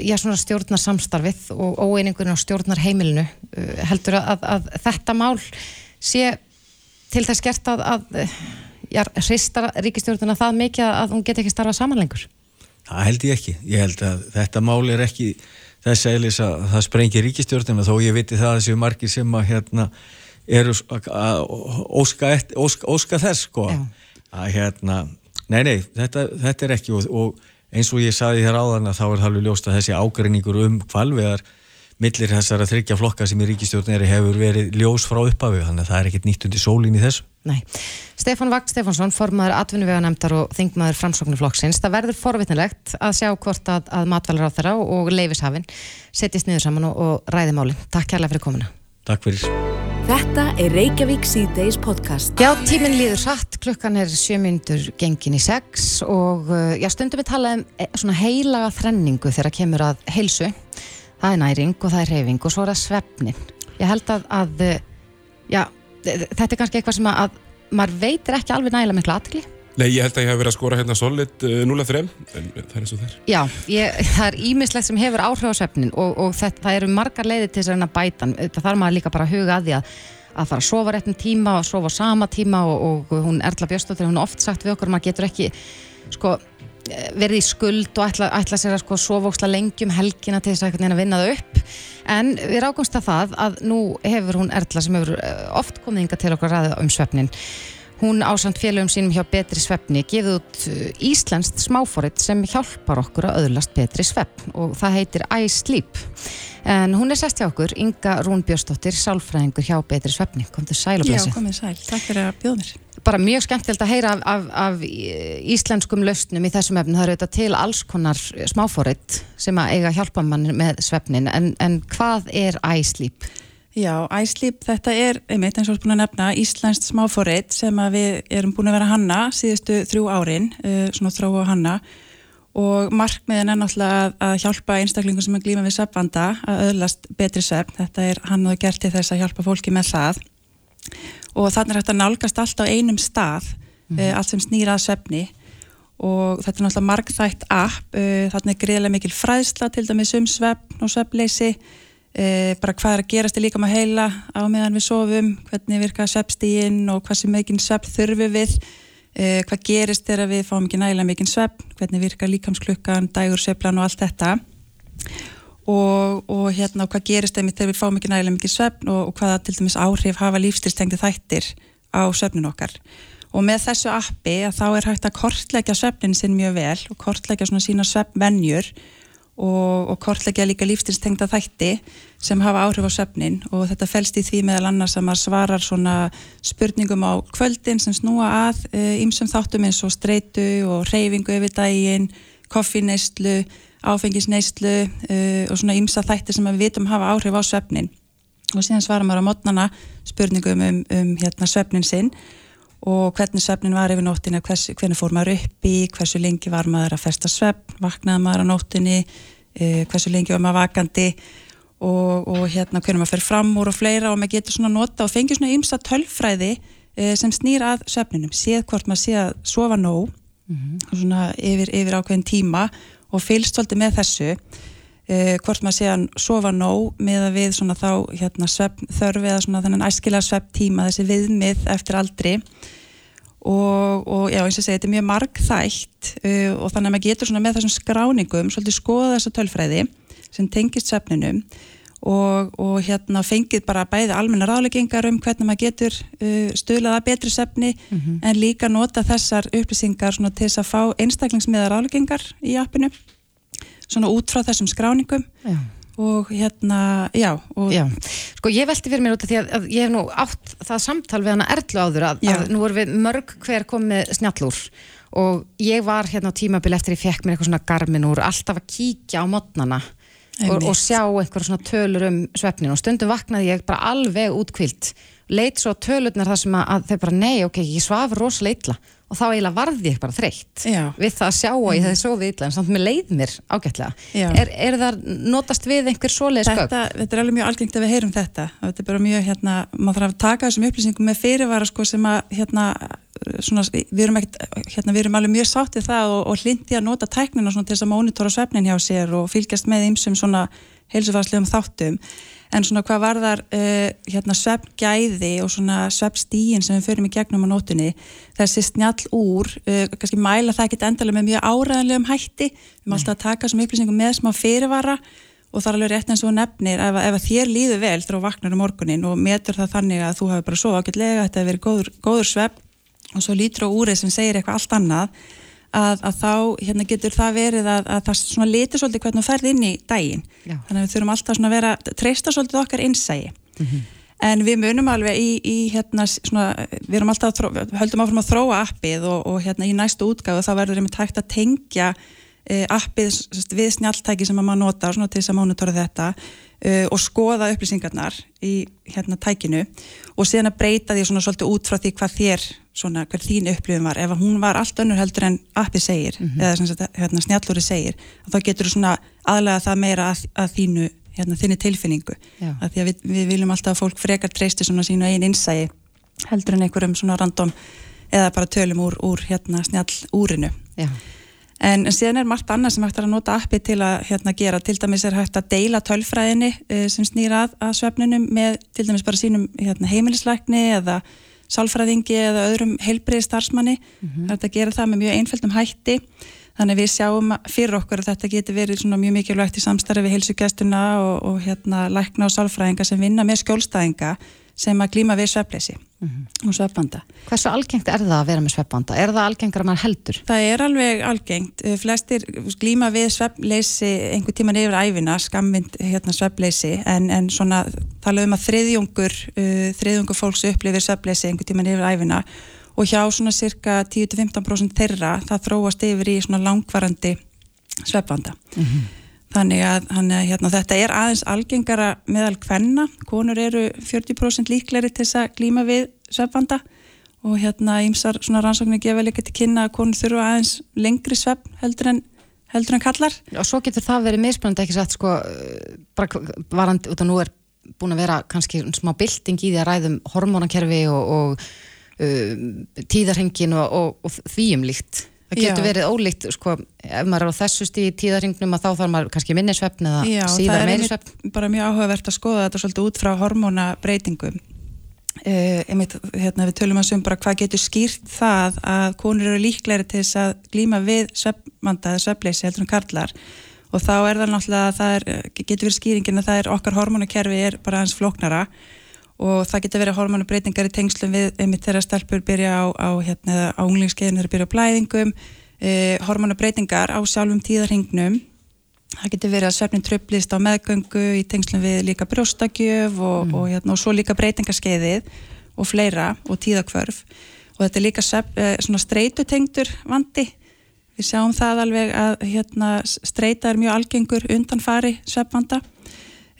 já, stjórnarsamstarfið og óeiningurinn á stjórnarheimilinu. Uh, heldur að, að þetta mál sé til þess gert að, að já, hristar ríkistjórnuna það mikið að hún get ekki starfa samanlengur? Það held ég ekki. Ég held að þetta mál er ekki þess að það sprengir ríkistjórnuna þó ég viti það að þessu margir sem að hérna eru að óska, óska, óska þess sko. Já. Að hérna Nei, nei, þetta, þetta er ekki og, og eins og ég saði þér áðan að þá er það alveg ljóst að þessi ágreiningur um kvalvegar millir þessara þryggja flokka sem í ríkistjórneri hefur verið ljós frá upphafu þannig að það er ekkert nýtt undir sólín í þessu. Nei. Stefan Vagt Stefansson, formadur atvinnuveganemndar og þingmaður framsóknuflokksins. Það verður forvitnilegt að sjá hvort að, að matvælar á þeirra og leifishafinn setjast niður saman og, og ræði málinn. Takk kærlega fyrir komuna. Takk fyrir. Þetta er Reykjavík C-Days podcast. Já, tíminn líður hratt, klukkan er sjömyndur gengin í sex og uh, já, stundum við tala um eh, svona heilaga þrenningu þegar kemur að heilsu. Það er næring og það er reyfing og svo er það svefnin. Ég held að, að uh, já, þetta er kannski eitthvað sem að, að maður veitir ekki alveg nægilega miklu aðtili. Nei, ég held að ég hef verið að skora hérna solid uh, 0-3, en það er eins og það er. Já, ég, það er ímislegt sem hefur áhrif á svefnin og, og þetta, það eru margar leiðir til þess að að bæta. Það þarf maður líka bara að huga að því að að fara að sofa réttin tíma og sofa á sama tíma og, og hún Erla Björnstóttir hún har oft sagt við okkur að maður getur ekki sko, verið í skuld og ætla, ætla sér að sko, sofa óksla lengi um helgina til þess að, að vinna það upp en við rákumst að það að nú hefur hún Erla sem hefur eh, oft komið yngar til okkur svefnin Hún ásand félögum sínum hjá Betri Svefni gefið út uh, Íslenskt smáfóritt sem hjálpar okkur að öðlast betri svefn og það heitir iSleep. En hún er sest hjá okkur, Inga Rún Björnsdóttir, sálfræðingur hjá Betri Svefni. Kom til sæl og blessi. Já, komið sæl. Takk fyrir að bjóða mér. Bara mjög skemmtilegt að heyra af, af, af íslenskum lausnum í þessum efnum. Það eru þetta til alls konar smáfóritt sem að eiga hjálpa mann með svefnin. En, en hvað er iSleep? Já, iSleep, þetta er, einmitt eins og búin að nefna, Íslandst smáfórið sem við erum búin að vera hanna síðustu þrjú árin, uh, svona þrá að hanna. Og markmiðin er náttúrulega að, hjálpa einstaklingum sem er glíma við söpvanda að öðlast betri söpn, þetta er hann og gert til þess að hjálpa fólki með það. Og þannig er þetta nálgast allt á einum stað, mm -hmm. allt sem snýrað söpni og þetta er náttúrulega markþægt app, uh, þannig er greiðilega mikil fræðsla til dæmis um söpn og söpnleysi E, bara hvað er að gerast í líka með heila á meðan við sofum, hvernig virka sveppstíginn og hvað sem mikinn svepp þurfi við. E, hvað gerist þegar við fáum ekki nægilega mikinn svepp, hvernig virka líkamsklukkan, dægur, svepplan og allt þetta. Og, og hérna hvað gerist þegar við fáum ekki nægilega mikinn svepp og, og hvaða til dæmis áhrif hafa lífstilstengti þættir á sveppnin okkar. Og með þessu appi að þá er hægt að kortleggja sveppnin sinn mjög vel og kortleggja svona sína sveppvenjur og, og kortleggja líka lífstilstengta þætti sem hafa áhrif á söfnin. Og þetta fælst í því meðal annars að maður svarar svona spurningum á kvöldin sem snúa að ymsum e, þáttum eins og streitu og reyfingu yfir daginn, koffineistlu, áfengisneistlu e, og svona ymsa þætti sem við vitum hafa áhrif á söfnin. Og síðan svarar maður á mótnana spurningum um, um hérna, söfnin sinn og hvernig svefnin var yfir nóttina, hvers, hvernig fór maður upp í, hversu lengi var maður að festa svefn, vaknaði maður á nóttinni, uh, hversu lengi var maður vakandi og, og hérna hvernig maður fer fram úr og fleira og maður getur svona nota og fengir svona ymsa tölfræði uh, sem snýr að svefninum, séð hvort maður sé að sofa nóg mm -hmm. svona yfir, yfir ákveðin tíma og fylst svolítið með þessu Uh, hvort maður sé að sofa nóg með að við svona þá hérna, svefn, þörfi eða svona þennan æskilega svepp tíma þessi viðmið eftir aldri og, og já eins og segi þetta er mjög margþægt uh, og þannig að maður getur svona með þessum skráningum svolítið skoða þessa tölfræði sem tengist svefninum og, og hérna fengið bara bæði almenna ráðleggingar um hvernig maður getur uh, stöðlaða betri svefni mm -hmm. en líka nota þessar upplýsingar svona til þess að fá einstaklingsmiða ráðleggingar í appinu svona út frá þessum skráningum. Já. og hérna, já, og já. Sko ég velti fyrir mér út af því að ég hef nú átt það samtal við hana Erlu áður að, að nú erum við mörg hver komið snjallúr. Og ég var hérna á tímabil eftir ég fekk mér eitthvað svona garmin úr alltaf að kíkja á modnana og, og sjá einhverja svona tölur um svefnin. Og stundum vaknaði ég bara alveg útkvilt leit svo tölurnar þar sem að, að þau bara nei, ok, ég svaf rosalega illa og þá eiginlega varði ég bara þreytt við það að sjá og ég hefði svo við illa en samt með leið mér ágætlega. Er, er það notast við einhver svoleið skök? Þetta, þetta er alveg mjög algengt að við heyrum þetta. Þetta er bara mjög, hérna, maður þarf að taka þessum upplýsingum með fyrirvara sko sem að hérna, svona, við erum ekkert hérna, við erum alveg mjög sáttið það og, og hlindi að nota tæknina til þess að mónitora svefnin hjá sér og fylgjast með ymsum svona heilsufarslegum þáttum en svona hvað varðar uh, hérna sveppgæði og svona sveppstíin sem við förum í gegnum á nótunni þessi snjall úr, uh, kannski mæla það ekki endalega með mjög áræðanlegum hætti. Við erum alltaf að taka sem upplýsingum með smá fyrirvara og það er alveg rétt eins og nefnir ef, ef þér líður vel þrjá vaknar um morgunin og metur það þannig að þú hafi bara svo ágætlega þetta hefur verið góður, góður svepp og svo lítur á úrið sem segir eitthvað allt annað að, að þá hérna, getur það verið að, að það litur svolítið hvernig þú ferð inn í daginn Já. þannig að við þurfum alltaf að vera treysta svolítið okkar innsægi mm -hmm. en við munum alveg í, í hérna, svona, við erum alltaf þró, höldum áfram að þróa appið og, og hérna í næstu útgáðu þá verður við tækt að tengja e, appið við snjáltæki sem maður notar til þess að mónitora þetta uh, og skoða upplýsingarnar í hérna tækinu og síðan að breyta því svona svolítið út frá því hvað þér svona, hver þín upplifin var ef hún var allt önnur heldur en appi segir eða sem sagt, hérna, snjallúri segir þá getur þú svona aðlega það meira að, að þínu, hérna, þinni tilfinningu Já. að því að við, við viljum alltaf að fólk frekar treysti svona sínu einn innsægi heldur en einhverjum svona random eða bara tölum úr, úr hérna snjall úrinu Já. En, en síðan er margt annað sem hægt er að nota appi til að hérna, gera, til dæmis er hægt að deila tölfræðinni uh, sem snýra að, að svefninum með til dæmis bara sínum hérna, heimilislækni eða sálfræðingi eða öðrum heilbriði starfsmanni mm -hmm. hægt að gera það með mjög einföldum hætti. Þannig við sjáum fyrir okkur að þetta getur verið mjög mikilvægt í samstarfi við heilsugæstuna og, og hérna lækna og sálfræðinga sem vinna með skjólstæðinga sem að glíma við svefleysi og svefbanda. Hversu algengt er það að vera með sveppbanda? Er það algengar að maður heldur? Það er alveg algengt. Eh, Flestir glíma við svefnleysi einhver tíman yfir æfina, skamvind hérna svefnleysi, en, en svona tala um að þriðjungur, uh, þriðjungur fólks upplifir svefnleysi einhver tíman yfir æfina og hjá svona cirka 10-15% þeirra það þróast yfir í svona langvarandi svefnbanda. Þannig að, þannig að hérna, þetta er aðeins algengara meðal kvenna, konur eru 40% líkleri til þess að glíma við svefnbanda og hérna ímsar svona rannsóknir gefa líka til kynna að konur þurfa aðeins lengri svefn heldur en, heldur en kallar. Og svo getur það verið mismunandi ekki satt sko, bara varandi, af nú er búin að vera kannski smá bylting í því að ræðum hormónakerfi og, og uh, tíðarhengin og, og, og því um líkt. Það getur Já. verið ólíkt, sko, ef maður er á þessu stíð í tíðarhengnum að þá þarf maður kannski minni svefn eða Já, það síðar er meiri einmitt svefn. bara mjög áhugavert að skoða þetta svolítið út frá hormónabreitingum. Uh, einmitt, hérna, við tölum að sem bara hvað getur skýrt það að konur eru líklegri til þess að glíma við svefnmanda eða svefnleysi heldur en karlar og þá er það náttúrulega að það er, getur verið skýringin að það er okkar hormónakerfi er bara hans flóknara og það getur verið hormónabreitingar í tengslum við einmitt þeirra stelpur byrja á, á, hérna, á unglingskeiðin þeirra byrja á blæðingum. Uh, hormónabreitingar á sjálfum tíðarhingnum það getur verið að svefnin tröflist á meðgöngu í tengslum við líka brjóstakjöf og, og, hérna, og svo líka breytingaskeiðið og fleira og tíðakvörf og þetta er líka eh, svona streitutengdur vandi. Við sjáum það alveg að hérna, streita er mjög algengur undanfari svefnvanda. Eh,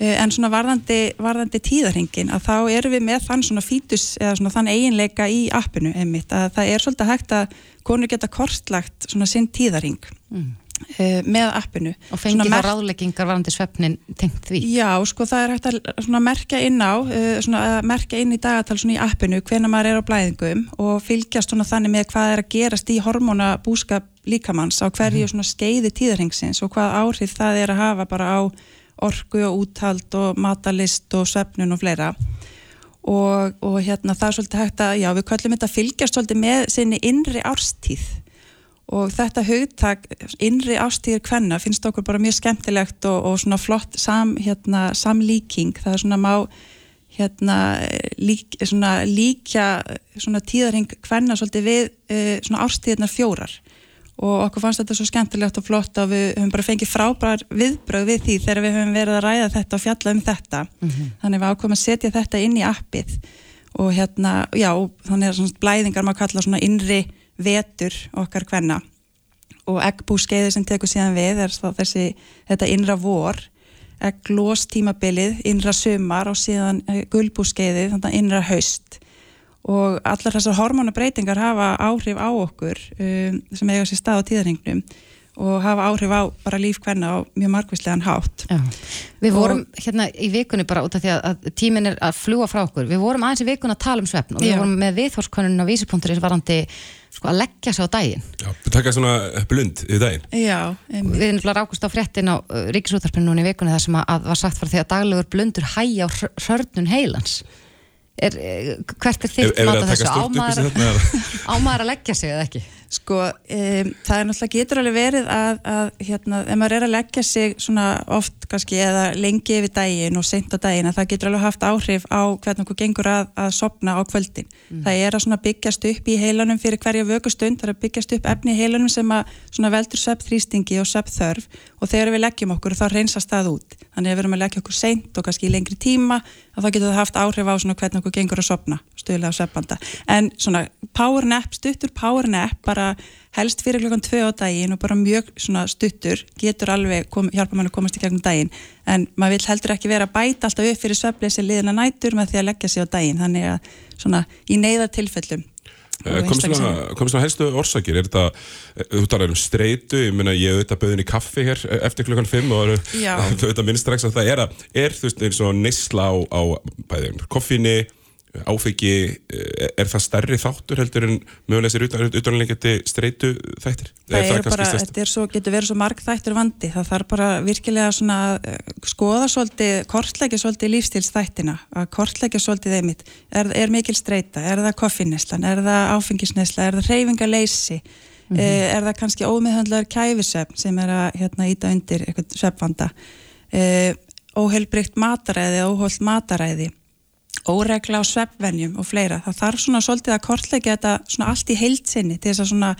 en svona varðandi, varðandi tíðarhingin að þá erum við með þann svona fítus eða svona þann eiginleika í appinu einmitt að það er svolítið hægt að konur geta kortlagt svona sinn tíðarhing mm. Með appinu. Og fengi Svona þá ráðleggingar varandi svefnin tengt því. Já, sko það er hægt að merkja inn á, svona að merkja inn í dagatal í appinu hvena maður er á blæðingum og fylgjast þannig með hvað er að gerast í hormónabúskap líkamanns á hverju svona skeiði tíðarhengsins og hvað áhrif það er að hafa bara á orku og úthald og matalist og svefnun og fleira. Og, og hérna það er svolítið hægt að, já við köllum þetta að fylgjast svolítið með sinni innri árstíð og þetta hugtak innri ástíðir kvenna finnst okkur bara mjög skemmtilegt og, og svona flott sam, hérna, samlíking. Það er svona má hérna, lík, svona líkja svona tíðarhing kvenna svolítið við uh, svona ástíðirnar fjórar. Og okkur fannst þetta svo skemmtilegt og flott að við höfum bara fengið frábærar viðbröð við því þegar við höfum verið að ræða þetta og fjalla um þetta. Þannig við ákveðum að setja þetta inn í appið. Og hérna, já, þannig að blæðingar maður kalla svona innri vetur okkar kvenna. Og eggbúskeiði sem tekur síðan við er þessi, þetta innra vor egglós tímabilið, innra sumar og síðan gulbúskeiði, þannig að innra haust. Og allar þessar hormonabreitingar hafa áhrif á okkur um, sem eiga sér stað á tíðarhingnum og hafa áhrif á bara líf hverna á mjög markvislegan hátt Já. Við Og- vorum hérna í vikunni bara út af því að, að tíminn er að fljúa frá okkur. Við vorum aðeins í vikunni að tala um svefn og við Já. vorum með viðhórskonun á vísipunktur varandi sko, að leggja sig á daginn. Já, taka svona blund í daginn. Já, einmitt. Við erum rákust á fréttin á uh, ríkisútarpinu núna í vikunni þar sem að, að var sagt frá því að daglegur blundur hæja á hrörnun heilans. Er, eh, hvert er þitt taka þessu? Á stort upp í maður, sig þarna. *laughs* á maður að leggja sig eða ekki? Sko, um, það er náttúrulega getur alveg verið að, að hérna, ef maður er að leggja sig svona oft kannski eða lengi yfir daginn og seint á daginn að það getur alveg haft áhrif á hvernig okkur gengur að, að sopna á kvöldin. Það er að svona byggjast upp í heilanum fyrir hverja vökustund, það er að byggjast upp efni í heilanum sem að svona veldur sveppþrýstingi og sveppþörf og þegar við leggjum okkur þá reynsast það út. Þannig að við erum að leggja okkur seint og kannski í lengri tíma að það getur það haft áhrif á svona hvernig okkur gengur að sopna, stuðlega sveppanda. En svona power nap, stuttur power nap bara bara helst fyrir klokkan tvö á daginn og bara mjög stuttur getur alveg kom, hjálpa mann að komast í gegnum daginn. En maður vil heldur ekki vera að bæta alltaf upp fyrir svefleysi liðina nætur með því að leggja sig á daginn. Þannig að svona í neyðartilfellum Komst það helstu orsakir? Er þetta, þú talar um streitu, ég meina ég auðvitað bauðin í kaffi hér eftir klukkan 5 og þú *laughs* auðvitað minnst strax að það er að, er þú veist eins og neysla á, á bæði koffíni, áfengi, er það stærri þáttur heldur en mögulega sér utanleikandi streitu þættir? Það er, er bara, þetta er svo, getur verið svo marg þættur vandi, það þarf bara virkilega svona skoða svolítið, kortleikja svolítið lífstilsþættina, að kortleikja svolítið einmitt, er, er mikil streita, er það koffinneslan, er það áfengisnesla, er það reyfingaleysi, mm -hmm. er það kannski ómiðhandlar kæfisöfn sem er að hérna íta undir eitthvað söfvanda, eh, óheilbrygt mataræði, óholt mataræði óregla á sveppvenjum og fleira. Það þarf svona svolítið að kortleika þetta svona allt í heilsinni til þess að svona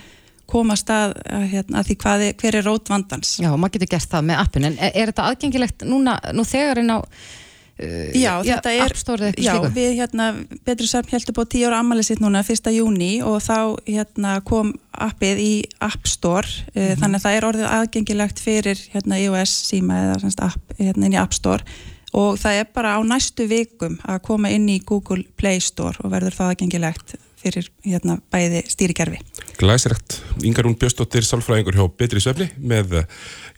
koma stað að, hérna, að því hvað er, hver er rótvandans. Já, maður getur gert það með appin, en er, er þetta aðgengilegt núna, nú þegar inn á uh, já, þetta er, já, við hérna, Betri Sörn heldur búið tíu ára ammali sitt núna, fyrsta júni og þá hérna kom appið í App Store, mm -hmm. þannig að það er orðið aðgengilegt fyrir hérna iOS síma eða semst app hérna inn í App Store og það er bara á næstu vikum að koma inn í Google Play Store og verður það aðgengilegt fyrir hérna bæði stýrikerfi. Glæsiregt. Ingarún Björnstóttir, sálfræðingur hjá Betri Söfli með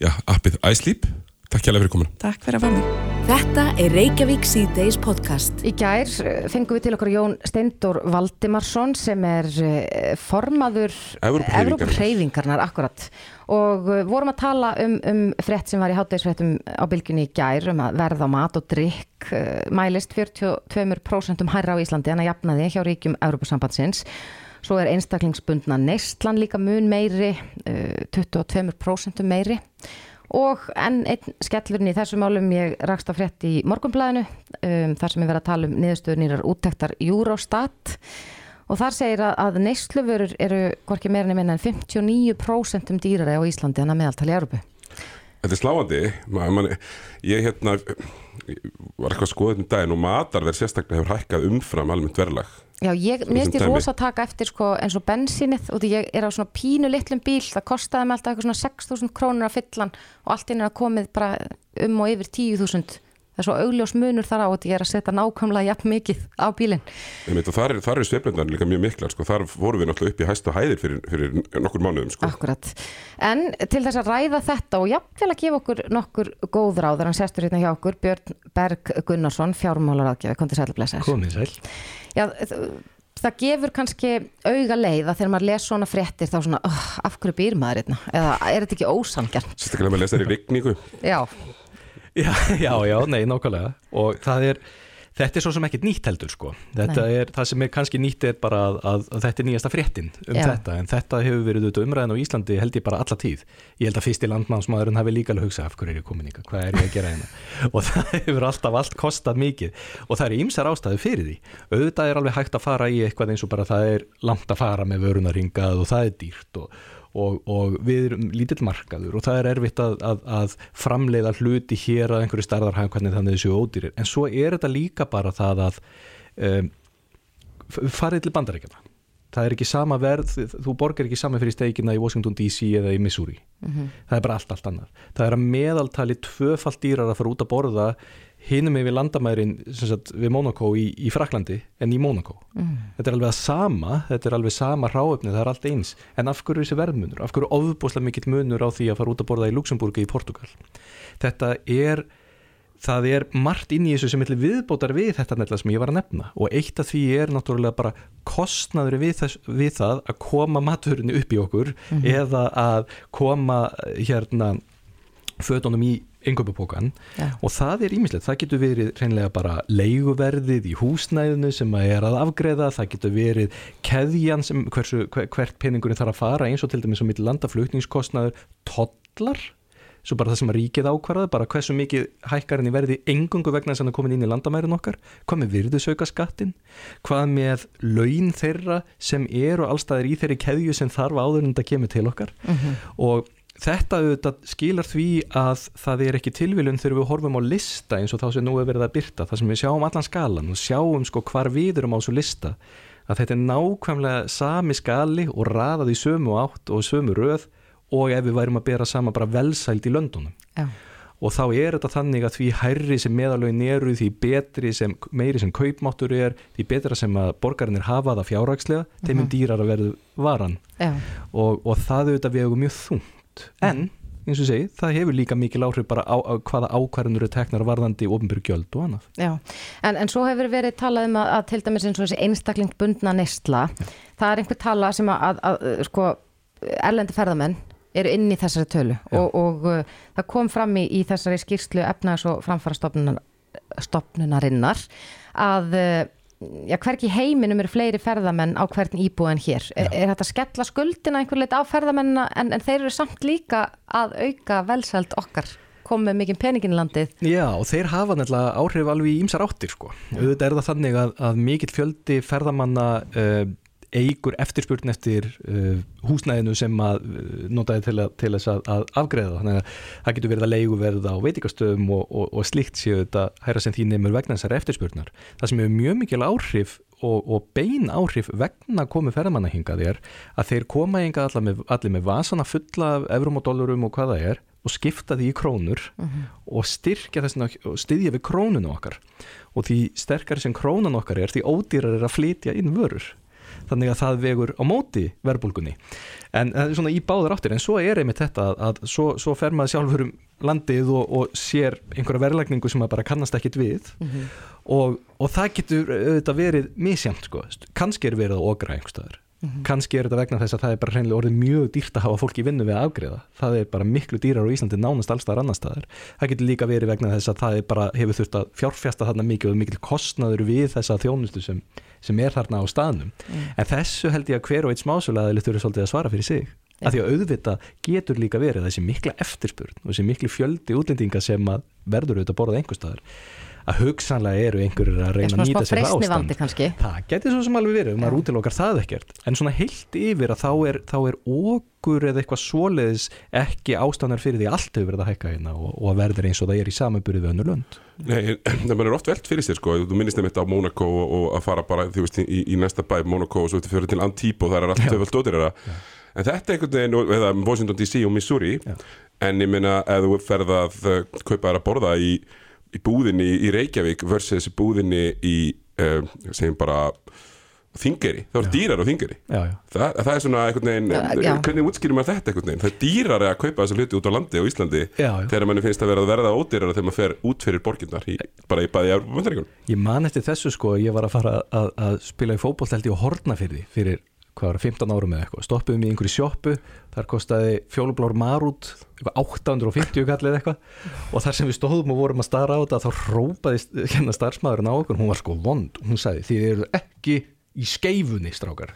ja, appið iSleep. Takk hjá það fyrir komin. Takk fyrir að fá mig. Þetta er Reykjavík C-Days podcast. Í gær eh, fengum við til okkur Jón Steindor Valdimarsson sem er eh, formaður Evróphreyfingarnar akkurat og eh, vorum að tala um, um frett sem var í háttegisfrettum á bylgunni í gær um að verða á mat og drikk mælist 42% hærra á Íslandi en að jafnaði hjá ríkjum Evrópusambandsins svo er einstaklingsbundna neistlan líka mun meiri 22% meiri og enn einn skellurinn í þessu málum ég rakst á frett í morgunblæðinu um, þar sem ég verið að tala um niðurstöðunýrar úttektar Eurostat og þar segir að, að neysluvörur eru hvorki meirinni minna en 59% um dýrari á Íslandi en að meðaltali Európu. Þetta er sláandi, ég hérna var eitthvað skoðið um daginn og matarverð sérstaklega hefur hækkað umfram almennt verðlag. Já, ég minnst ég rosa taka eftir sko, eins og bensínið og því ég er á svona pínu litlum bíl, það kostiði mig alltaf eitthvað svona 6.000 krónur að fyllan og allt inn er að komið bara um og yfir 10.000 það er svo augljós munur þar á og ég er að setja nákvæmlega jafn mikið á bílinn. Þar eru er sveiflundar líka mjög miklar sko. þar voru við náttúrulega upp í hæstu hæðir fyrir, fyrir nokkur mánuðum sko. Akkurat, en til þess að ræða þetta og jafnvel að gefa okkur nokkur góð ráð þegar hann sestur hérna hjá okkur Björn Berg Gunnarsson, fjármálaráðgjafi. Kom til sæl að blessa Komið sæl. Já, það gefur kannski auga leið að þegar maður les svona fréttir þá svona, oh, af hverju býr maður hérna? Eða er þetta ekki ósangjarn Já Já, já, nei, nákvæmlega. Og það er, þetta er svo sem ekkert nýtt heldur sko, þetta nei. er, það sem er kannski nýtt er bara að, að, að þetta er nýjasta fréttin um já. þetta, en þetta hefur verið auðvitað umræðin á Íslandi held ég bara alla tíð. Ég held að fyrst í landmannsmaðurinn hafi líka alveg hugsað af hverju er ég komin ykkar, hvað er ég að gera hérna? *laughs* Og það hefur alltaf allt kostað mikið. Og það er ímsar ástæðu fyrir því. Auðvitað er alveg hægt að fara í eitthvað eins og bara það er langt að fara með vörunaringað og það er dýrt og og, og við erum lítill markaður og það er erfitt að, að, að framleiða hluti hér að einhverju starðarhæg hvernig þannig þessu ódýrir. En svo er þetta líka bara það að um, farið til bandaríkjana það er ekki sama verð, þú borgar ekki sama fyrir steikina í Washington DC eða í Missouri. Mm -hmm. það er bara allt, allt annað. Það er að meðaltali tvöfalt dýrar að fara út að borða hinum við landamærin sagt, við Monaco í, í Fraklandi en í Monaco mm. þetta er alveg að sama þetta er alveg sama ráöfni, það er allt eins. En af hverju þessi verðmunur, af hverju ofbúslega mikill munur á því að fara út að borða í Luxemburgi í Portugal þetta er það er margt inn í þessu sem viðbótar við þetta nefnilega sem ég var að nefna. Og eitt af því er náttúrulega bara kostnaður við, þess, við það að koma maturinu upp í okkur mm -hmm. eða að koma hérna fötunum í yngöpupókan ja. og það er ímislegt, það getur verið reynilega bara leiguverðið í húsnæðinu sem að er að afgreða, það getur verið keðjan sem hversu, hvert peningurinn þarf að fara eins og til dæmis á mitt landaflutningskostnaður, tollar svo bara það sem ríkið ákvarða bara hversu mikið hækkarinn í verði engungu vegna þess að það komin inn í landamærin okkar hvað með virðusauka skattin hvað með laun þeirra sem eru allstaðir í þeirri keðju sem þarf áður en það kemur til okkar mhm. -huh. og Þetta auðvitað skilar því að það er ekki tilviljun þegar við horfum á lista eins og þá sem nú er verið að byrta, það sem við sjáum allan skalan og sjáum sko hvar við erum á þessu lista að þetta er nákvæmlega sami skali og raðað í sömu átt og sömu röð og ef við værum að bera sama bara velsæld í löndunum. Já. og þá er þetta þannig að því hærri sem meðalögin eru því betri sem, meiri sem kaupmáttur er því betra sem að borgarinir hafa það fjárrakslega, þeim er dýrar að verðu varan. Og, og það auðvitað vegu mjög þungt. En eins og segi, það hefur líka mikil áhrif bara á, á hvaða ákvarðanur eru teknar varðandi ofnbyrg gjöld og annað. Já, en, en svo hefur verið talað um að, að til dæmis eins og þessi einstaklingbundna neysla, það er einhver tala sem að, að, að sko, erlendi ferðamenn eru inn í þessari tölu. Og, og uh, það kom fram í, í þessari skýrslu efnaðs og framfara stopnunar, stopnunarinnar að uh, já, hvergi í heiminum eru fleiri ferðamenn á hvern íbúð en hér. Er, er þetta að skella skuldina einhver leit á ferðamennina en, en þeir eru samt líka að auka velsæld okkar? Komið mikið peningin í landið? Já, og þeir hafa nefnilega áhrif alveg í ýmsar áttir sko. auðvitað er það þannig að, að mikill fjöldi ferðamanna uh, eigur eftirspurn eftir uh, húsnæðinu sem að uh, notaði til, að, til þess að, að afgreða þannig að það getur verið að leiguverða á veitikastöðum og, og, og slikt séu þetta hæra sem því nefnur vegna þessar eftirspurnar. Það sem hefur mjög mikil áhrif og, og bein áhrif vegna komu ferðamanna hingað er að þeir koma hingað allir með, allir með vasana fulla af eurum og dólarum og hvað það er og skipta því í krónur og styrkja þessna og styðja við krónunu okkar. Og því sterkari sem krónan okkar er því ódýrar er að flytja inn vörur þannig að það vegur á móti verbulgunni en það er svona í báðar áttir en svo er einmitt þetta að, að svo, svo fer maður sjálfur um landið og, og sér einhverja verðlækningu sem maður bara kannast ekkit við. Og, og það getur auðvitað verið misjamt sko, kannski er verið að okra einhverstaðar kannski er þetta vegna þess að það er bara hreinlega orðið mjög dýrt að hafa fólk í vinnu við að afgreða það er bara miklu dýrar á Íslandi nánast allstaðar annar staðar. Það getur líka verið vegna þess að það er bara hefur þurft að fjárfjasta þarna mikið og mikil kostnaður við þessa þjónustu sem, sem er þarna á staðnum. En þessu held ég að hver og eitt smásulaðili þurfi svolítið að svara fyrir sig. Já. af því að auðvita getur líka verið þessi mikla eftirspurn og þessi mikli fjöldi útlendinga sem verður auðvitað borðað einhver staðar að hugsanlega eru einhverjir að reyna að nýta sér það freysni ástand Það getur svo sem alveg verið, maður útilokar það ekkert. En svona heilt yfir að þá er, þá er okkur eða eitthvað svoleiðis ekki ástæðnar fyrir því að allt hefur verið að hækka hérna og, og að verður eins og það er í samanburði við önnur lönd. Nei, *clears throat* það mann er oft velt fyrir sér sko, þú minnist nefnitt á Monaco og, og að fara bara, þú veist, í, í næsta bæ Monaco og svo fyrir til Antibó, það er allt töfald dótirara en þetta er einhvern veginn, og- eða Washington DC og Missouri, Já. en ég meina ef þú ferð að uh, kaupa þér að borða í, í búðinni í Reykjavík versus búðinni í, uh, segjum bara Þingeri, það er dýrar á Þingeri Já, já, Þa, það er svona einhvern veginn, Já, já. hvernig útskýrir maður þetta einhvern veginn? Það er dýrari að kaupa þessa hluti út á landi á Íslandi Já, já. þegar manni finnst að vera að verða ódýrara þegar maður fer út fyrir borginnar, í, bara í bæði Európa-Vöndaríkjum. Ég man eftir þessu sko, ég var að fara að, að spila í fótbolt held ég á Hortnafyrði fyrir var, 15 árum eða eitthvað, stoppuðum í einhverju sjoppu, þar kostaði fjólublár marút, eitthvað 850 kallið eitthvað. Og þar sem við stóðum og vorum að stara á þetta þá hrópaði hérna starfsmæðurinn á okkur, hún var sko vond, hún sagði þið eru ekki í skeifunni strákar.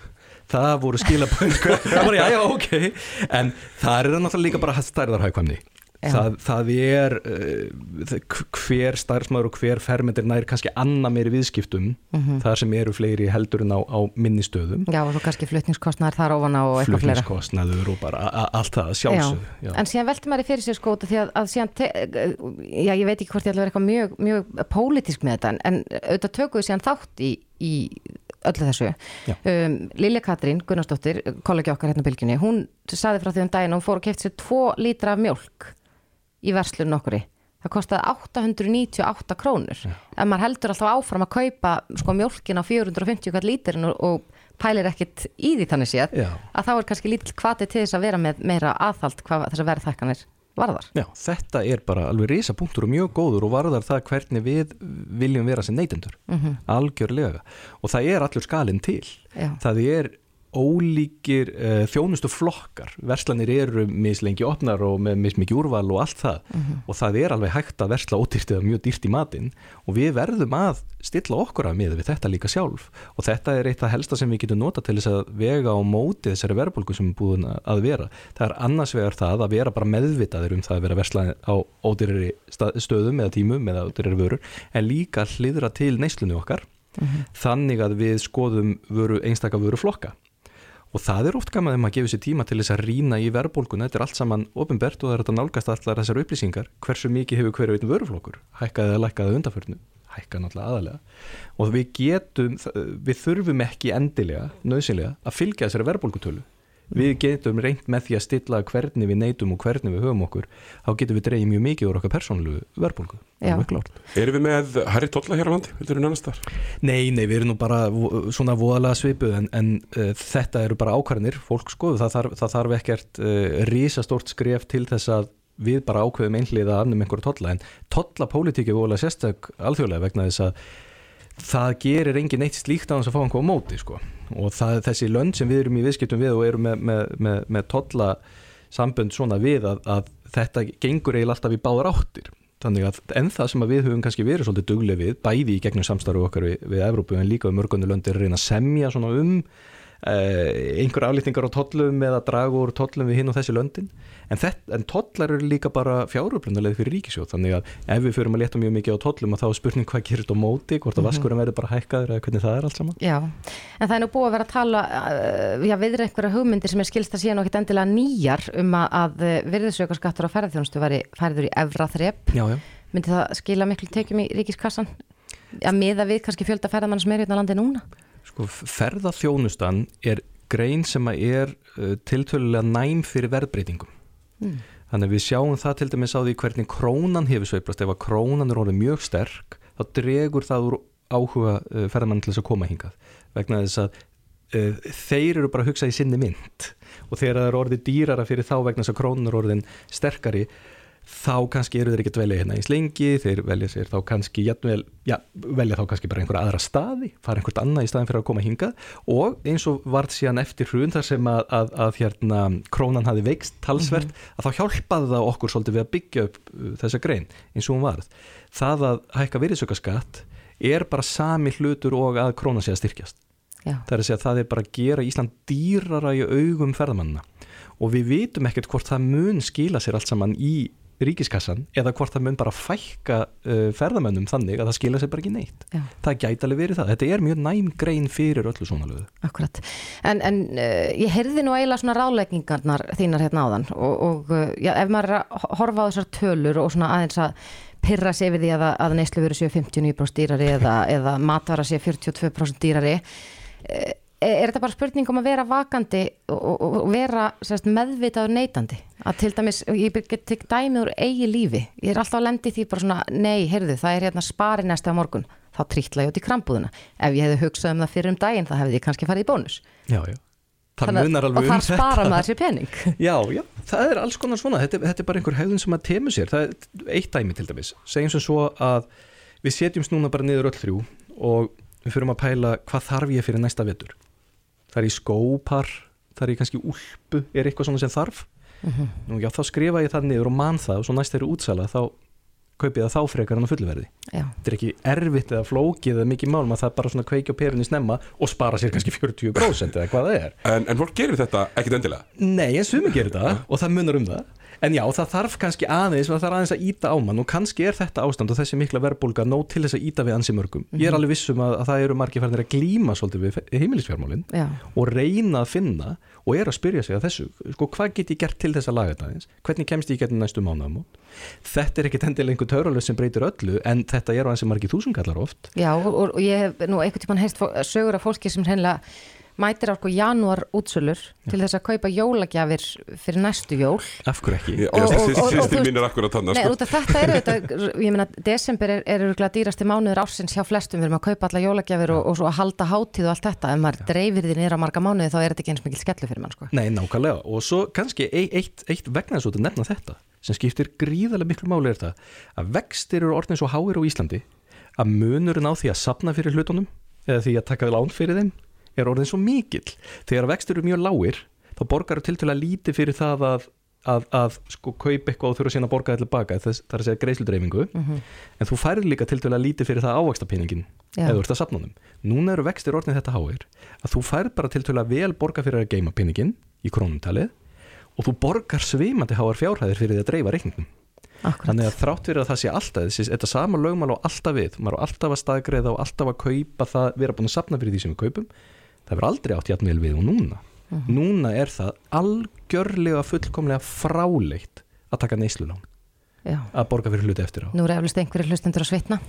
Það voru skilabönd *laughs* það var já já ok. En það er náttúrulega líka bara stærðarhækvæmni. Það, það er uh, hver starfsmæður og hver fermendir nær kannski annar meiri viðskiptum. Þar sem eru fleiri heldur en á, á minni stöðum. Já, og svo kannski flutningskostnar þar ofan á og eitthvað fleira. Flutningskostnaður og bara allt það sjálfsög Já. En síðan velti maður í fyrir sér sko út af því að, að síðan, te, já ég veit ekki hvort ég ætla að vera eitthvað mjög, mjög pólitísk með þetta en, auðvitað tökuðu síðan þátt í, í öllu þessu. Já. Um, Lilja Katrín Gunnarsdóttir, kollegi okkar hérna bylginni, hún saði frá því um daginn að hún fór og kefti sér 2 lítra af mjólk í verslun nokkuri. Það kostaði 898 krónur. Ef maður heldur alltaf áfram að kaupa sko mjólkin á 450 kvart lítirinn og, og pælir ekkit í því þannig séð Já. að þá er kannski lítill kvati til þess að vera með meira aðhald hvað þessar verðþækkanir varðar. Já, þetta er bara alveg risa punktur og mjög góður og varðar það hvernig við viljum vera sem neytendur, algjörlega og það er allur skalinn til Já. það er ólíkir uh, þjónustu flokkar verslanir eru mislengi opnar og með mismikið úrval og allt það. Og það er alveg hægt að versla ódýrt eða mjög dýrt í matinn. Og við verðum að stilla okkur að miða við þetta líka sjálf. Og þetta er eitt af helsta sem við getum nota til þess að vega á móti þessari verðbólgu sem er búin að vera. Það er annars vegar það að vera bara meðvitaður um það að vera versla á ódýrari stöðum eða tímum eða ódýrari vörur en líka hliðra til neyslunni okkar. Þannig að við skoðum vöru, einstaka vöru flokka og það er oft gaman þegar maður gefur sér tíma til þess að rýna í verðbólgun, þetta er allt saman ofinbert og það er þetta nálgast allar þessar upplýsingar. Hversu mikið hefur hverju einn vöruflokkur? Hækkaði eða lækkaði að undarförnu hækka náttúrulega aðalega og við getum, við þurfum ekki endilega, nöðsynlega að fylgja þessari verðbólgutölu við getum reynd með því að stilla hvernig við neytum og hvernig við höfum okkur þá getum við dreyið mjög mikið úr okkar persónulegu verðbólgu. Erum við með Harry Tolla hér á landi? Nei, nei, við erum nú bara svona voðalega svipuð en, en uh, þetta eru bara ákvarðinir fólk skoðu, það þarf, það þarf ekkert uh, risastórt skref til þess að við bara ákveðum einhliða annum einhverju tolla. En tollapólitíki er voðalega sérstök alþjóðlega vegna þess að það gerir engin eitt slíkt að hans að fá einhverju móti sko. og það, þessi lönd sem við erum í viðskiptum við og erum með, með, með, með tolla sambönd svona við að, að þetta gengur eiginlega alltaf í báðar áttir þannig að enn það sem við höfum kannski verið svolítið duglega við, bæði í gegnum samstarfu okkar við, við Evrópu en líka við mörgundu löndir reyna að semja svona um einhver aflýtningar á tollum eða draga úr tollum við hinn og þessi löndin. En, en tollar eru líka bara fjáröflunarlega fyrir ríkisjóð þannig að ef við fyrum að leta mjög mikið á tollum þá er spurning hvað gerist á móti, hvort að mhm. vaskurum verður bara hækkaður eða hvernig það er allt saman. Já, en það er nú búið að vera að tala uh, já, viður einhverja hugmyndir sem er skilst að síðan og ekkert endilega nýjar um að uh, virðisaukarskattur á ferðarþjónustu væri færður í evra þrepp myndi það skila miklu tekjum í ríkiskassan að miða við kannski fjölda ferðamann sem er hérna landi núna Sko ferðarþjónustan er grein sem er uh, tiltölulega næm fyrir verðbreytingum. Mm. Þannig að við sjáum það til dæmis á því hvernig krónan hefur sveiplast. Ef að krónan er orðið mjög sterk þá dregur það úr áhuga uh, ferðarmann til þess að koma hingað. Vegna þess að uh, þeir eru bara að hugsa í sinni mynd og þegar það er orðið dýrara fyrir þá vegna þess að krónan er orðin sterkari þá kannski eru þeir ekki að velja hérna í slengi þeir velja sér þá kannski jætvel, já, velja þá kannski bara einhverja aðra staði fara einhvert annað í staðin fyrir að koma hingað og eins og vart síðan eftir hrun þar sem að, að, að hérna krónan hafi veikst talsvert, mm -hmm. að þá hjálpaði það okkur svolítið við að byggja upp uh, þessa grein eins og hún varð. Það að hækka virðsökaskatt er bara sami hlutur og að krónan sé að styrkjast já. það er að segja að það er bara að gera Ísland dýrara í augum ferðamannina og við vitum ekkert hvort það mun skila sér allt saman í ríkiskassan eða hvort það mun bara fækka uh, ferðamönnum þannig að það skilja sér bara ekki neitt. Já. það gæti alveg verið það, þetta er mjög næm grein fyrir öllu svona lögu Akkurat, en, en uh, ég heyrði nú eiginlega svona ráleggingarnar þínar hérna áðan og, og uh, já, ef maður horfa á þessar tölur og svona aðeins að pyrra sér við því að, að neyslu veru séu 59% dýrari eða, eða matvara séu 42% dýrari uh, er þetta bara spurning um að vera vakandi og, og vera sérst, meðvitaður neytandi að til dæmis, ég get tek dæmið úr eigi lífi, ég er alltaf að lendi því bara svona, nei, heyrðu, það er hérna spari næsta morgun, þá trítla ég út í krambúðuna ef ég hefði hugsað um það fyrir um daginn þá hefði ég kannski farið í bónus. Já, já. Þannig, og þar spara maður sér pening. *laughs* Já, já, það er alls konar svona. Þetta, þetta er bara einhver hegðun sem að temu sér. Það er eitt dæmi til dæmis, segjum sem svo að við setjumst núna bara niður öll þrjú og við fyrum að pæla hvað þarf ég fyrir næsta vetur? Það er í skópar, það er í kannski úlpu, er eitthvað svona sem þarf? Uh mhm. -huh. Nú, já, þá skrifa ég það niður og mann það og svo næst þeirri útsala þá kaupið það þá frekar hann á fullverði þetta er ekki erfitt eða flókið eða mikið málum að það bara svona kveikja á perunni snemma og spara sér kannski 40% eða hvað það er. En, en fólk gerir þetta ekkit endilega? Nei, en sumi gerir þetta og það munar um það En já, það þarf kannski aðeins, það þarf aðeins að íta á mann og kannski er þetta ástand og þessi mikla verðbólga nóg til þess að íta við ansi mörgum. Mm -hmm. Ég er mhm. alveg vissum að, að það eru margir færðir að glíma svolítið við heimilisfjármálinn og reyna að finna og er að spyrja sig að þessu, sko, hvað get ég gert til þess að laga þetta aðeins? Hvernig kemst ég getið næstu mánuðamót? Þetta er ekkit endilega einhver törulöð sem breytir öllu en þetta er á ansi margir þúsungallar oft. Já, og, og ég hef nú einhvern tíman heist sögur af fólki sem hennilega mætir sko janúar útsölur ja. til þess að kaupa jólagjafir fyrir næstu jól Af hverju ekki? Sýstir mín er akkur að tanna Nei, sko. þetta er þetta, ég meina desember er, er örgulega dýrasti mánuður ársins hjá flestum við erum að kaupa alla jólagjafir og, og svo að halda hátíð og allt þetta, ef maður dreifir því nýra marga mánuði þá er þetta ekki eins mikil skellu fyrir mann sko. Nei, nákvæmlega, og svo kannski eitt, eitt vegna þess að nefna þetta sem skiptir gríðarlega miklu máli er það að vextir eru orðin svo háir á Íslandi að munurinn á því að sapna fyrir hlutunum eða því að taka lán fyrir þeim er orðin svo mikill. Þegar vextur eru mjög lágir þá borgar þú til til að líti fyrir það að, að, að sko kaupa eitthvað og þurfa síðan að borga þetta baka það er að segja greiðsludreyfingu mm -hmm. en þú færir líka til til að líti fyrir það ávægstapenningin eða þú ert að sapna honum. Núna eru vextir orðin þetta háir að þú færir bara til að vel borga fyrir að geima penningin í krónumtalið og þú borgar svimandi háar fjárhæðir fyrir því að dreifa reikningum. Þannig að þrátt fyrir að það sé alltaf þessi, þetta sama lögmál á alltaf við, maður á alltaf að staðgreða og alltaf að kaupa það, það verður aldrei átt jætnvel við og núna uh mhm. -huh. núna er það algjörlega fullkomlega fráleitt að taka neyslulán að borga fyrir hluti eftir á Nú er eflust einhverju hlustendur að svitna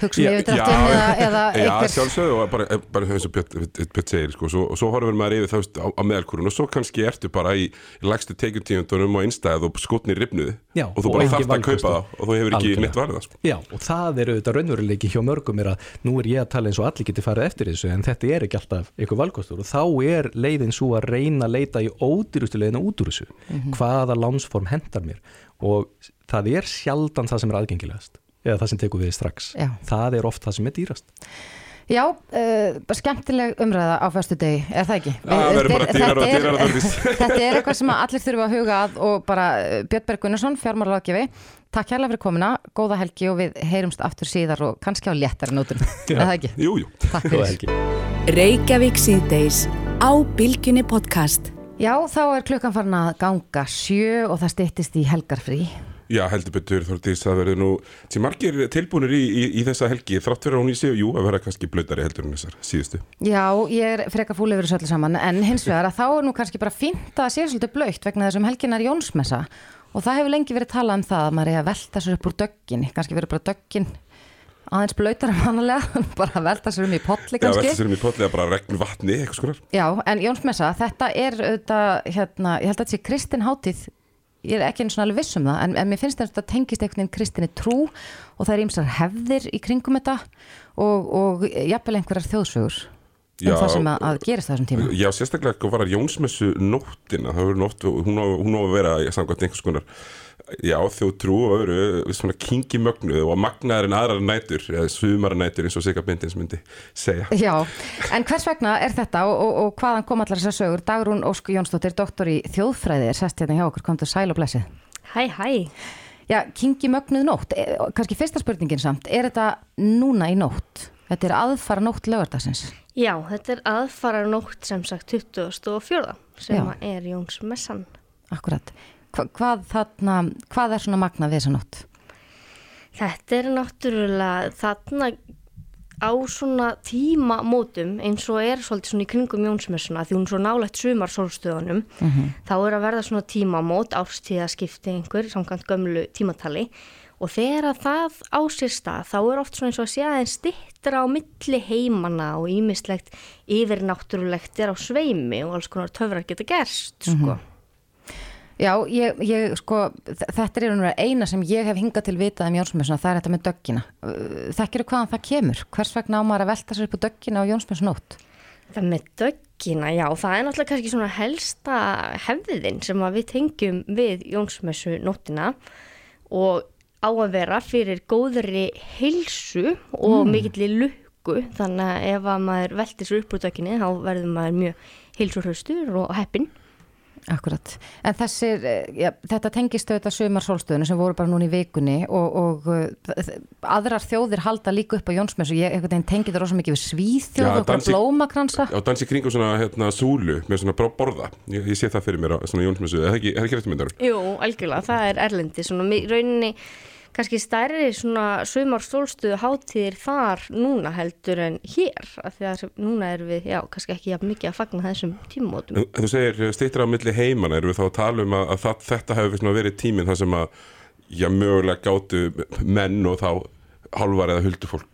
hugsa um Já, yfirdráttinn já, eða, eða Já, einhver sjálfsögðu og bara, bara eins og Björn, Björn segir sko, svo, og svo horfum maður yfir það á, á meðalkurun og svo kannski ertu bara í, í lægstu tekjutíundunum og einstæð og skotni ripnuði Já, og þú og bara þarft að kaupa það og þú hefur ekki neitt varða sko. Já, og það eru þetta raunveruleiki hjá mörgum er að nú er ég að tala eins og allir geti farið eftir þessu en þetta er ekki alltaf ykkur valkostur og þá er leiðin svo að reyna að leita í ódýrustu leiðina út úr þessu. Hvaða lánsform hendar mér? Og það er sjaldan það sem er aðgengilegast eða það sem tekur við strax Já. það er oft það sem er dýrast Já, uh, bara skemmtileg umræða á föstu degi, er það ekki? Já, það verður bara dýrar og dýrar og Þórdís. *laughs* Þetta er eitthvað sem allir þurfa að huga að og bara uh, Björn Berg Gunnarsson, fjármálaráðgjafi Takk hérlega fyrir komuna, góða helgi og við heyrumst aftur síðar og kannski á léttari nótum *laughs* Er það ekki? Jú, jú Takk Góða fyrir helgi. Reykjavík síðdeis á Bilginni podcast. Já, þá er klukkan farin að ganga sjö og það styttist í helgarfrí Já, heldur betur Þórdís, það verður nú sem margir tilbúinir í, í, í þessa helgi þrátt fyrir að hún í sig, jú, að vera kannski blötari heldur en þessar síðustu. Já, ég er freka fúli yfir þessu öllu saman en hins vegar að þá er nú kannski bara fínt að sé svolítið blöytt vegna þessum helginar Jónsmessa. Og það hefur lengi verið talað um það að maður er að velta sér upp úr döggin kannski verið bara döggin aðeins blöytar en mannlega *laughs* bara velta sér um í potli Já, kannski. velta sér um í potli að bara regn vatni, eitthvað skonar Já, en Jónsmessa, þetta er auðvitað, hérna, ég held að þetta sé kristin hátíð ég er ekki einu svona alveg viss um það en, en mér finnst þetta tengist einhvern veginn kristinni trú og það er ýmsar hefðir í kringum þetta og, og jafnvel einhverjar þjóðsögur um Já. það sem að, að gerist þessum tíma Já, sérstaklega hvað var að Jónsmessu nóttina, það verður nótt, hún á, hún á að vera samkvæmt einhvers konar já, þjóðtrú og öðru svona kingi mögnuð og magnaðar en aðrar nætur, eða sumara nætur eins og Sigga Bindins myndi segja Já, en hvers vegna er þetta og, og, og hvaðan kom allar þessar sögur Dagrún Ósku Jónsdóttir, doktor í þjóðfræði er sest hérna hjá okkur, komdu sæl og blessið Hæ, hæ. Já, kingi mögnuð nótt, e, kannski fyrsta spurningin samt er þetta núna í nótt? Þetta er aðfara nótt lögardagsins Já, þetta er aðfara nótt sem sagt 24. sem er Jóns Messan. Akkurat, Hva, hvað, þarna, hvað er svona magnað þessa nótt? Þetta er náttúrulega þarna á svona tímamótum eins og er svolítið svona í kringum Jónsmessuna því hún er svo nálægt sumarsólstöðunum þá er að verða svona tímamót árstíðaskipti einhver samkvæmt gömlu tímatali og þegar að það á sér stað þá er oft svona eins og að sé aðeins stittra á milli heimana og ímislegt yfirnáttúrulegt er á sveimi og alls konar töfrar geta gerst sko. Já, ég, ég sko, þetta er eina sem ég hef hingað til vitað um Jónsmessuna, það er þetta með döggina. Þekkir hvaðan það kemur? Hvers vegna á maður að velta sér upp á döggina á Jónsmessunótt? Það með döggina, já, það er náttúrulega kannski svona helsta hefðin sem við tengjum við Jónsmessu nóttina og á að vera fyrir góðri heilsu og mikilli lukku þannig að ef að maður veltir sér upp úr dögginni þá verður maður mjög heilsurhaustur og heppin. Akkurat. En þessir, eh, já, þetta tengist auðvitað sumarsólstöðinu sem voru bara núna í vikunni og, og þ- aðrar þjóðir halda líka upp á Jónsmessu. Ég einhvern veginn tengi þetta rosa mikið við svíþjóð og dansi- blómakransa. Já, dansi kringum svona hérna, súlu með svona borða ég, ég sé það fyrir mér á svona Jónsmessu, er það ekki, er það ekki réttum myndar? Jú, algjörlega, það er erlendi, svona mi- rauninni kannski stærri svona sumarstólstuðu hátíðir þar núna heldur en hér, af því að núna erum við, já, kannski ekki jafn mikið að fagna þessum tímumótum. En Þú segir stýttir á milli heimana, erum við þá að tala um að, að það, þetta hefur verið tíminn þar sem að já, mögulega gátu menn og þá hálfar eða huldufólk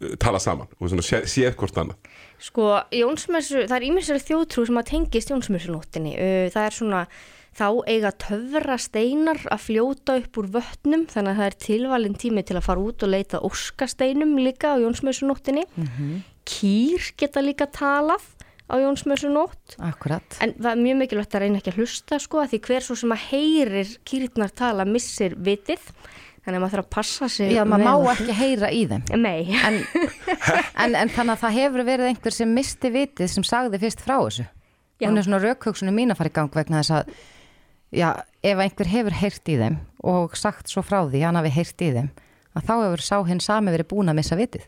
eh, tala saman og séð, séð hvort annað. Sko, Jónsmessu, það er ímessari þjóðtrú sem að tengist Jónsmessunóttinni. Það er svona, þá eiga töfra steinar að fljóta upp úr vötnum, þannig að það er tilvalin tími til að fara út og leita óskasteinum líka á Jónsmessunóttinni. Kýr geta líka talað á Jónsmessunótt. Akkurat. En það er mjög mikilvægt að reyna ekki að hlusta sko, að því hver svo sem að heyrir kýrnar tala missir vitið. Þannig að maður þarf að passa sig. Já, maður má ekki heyra í þeim. Nei. En, *laughs* en, en þannig að það hefur verið einhver sem misti vitið sem sagði fyrst frá þessu. Já. Hún er svona raukhugsunum mín að fara í gang vegna þess að já, ef einhver hefur heyrt í þeim og sagt svo frá því, hann hafi heyrt í þeim, að þá hefur sá hinn sami verið búin að missa vitið.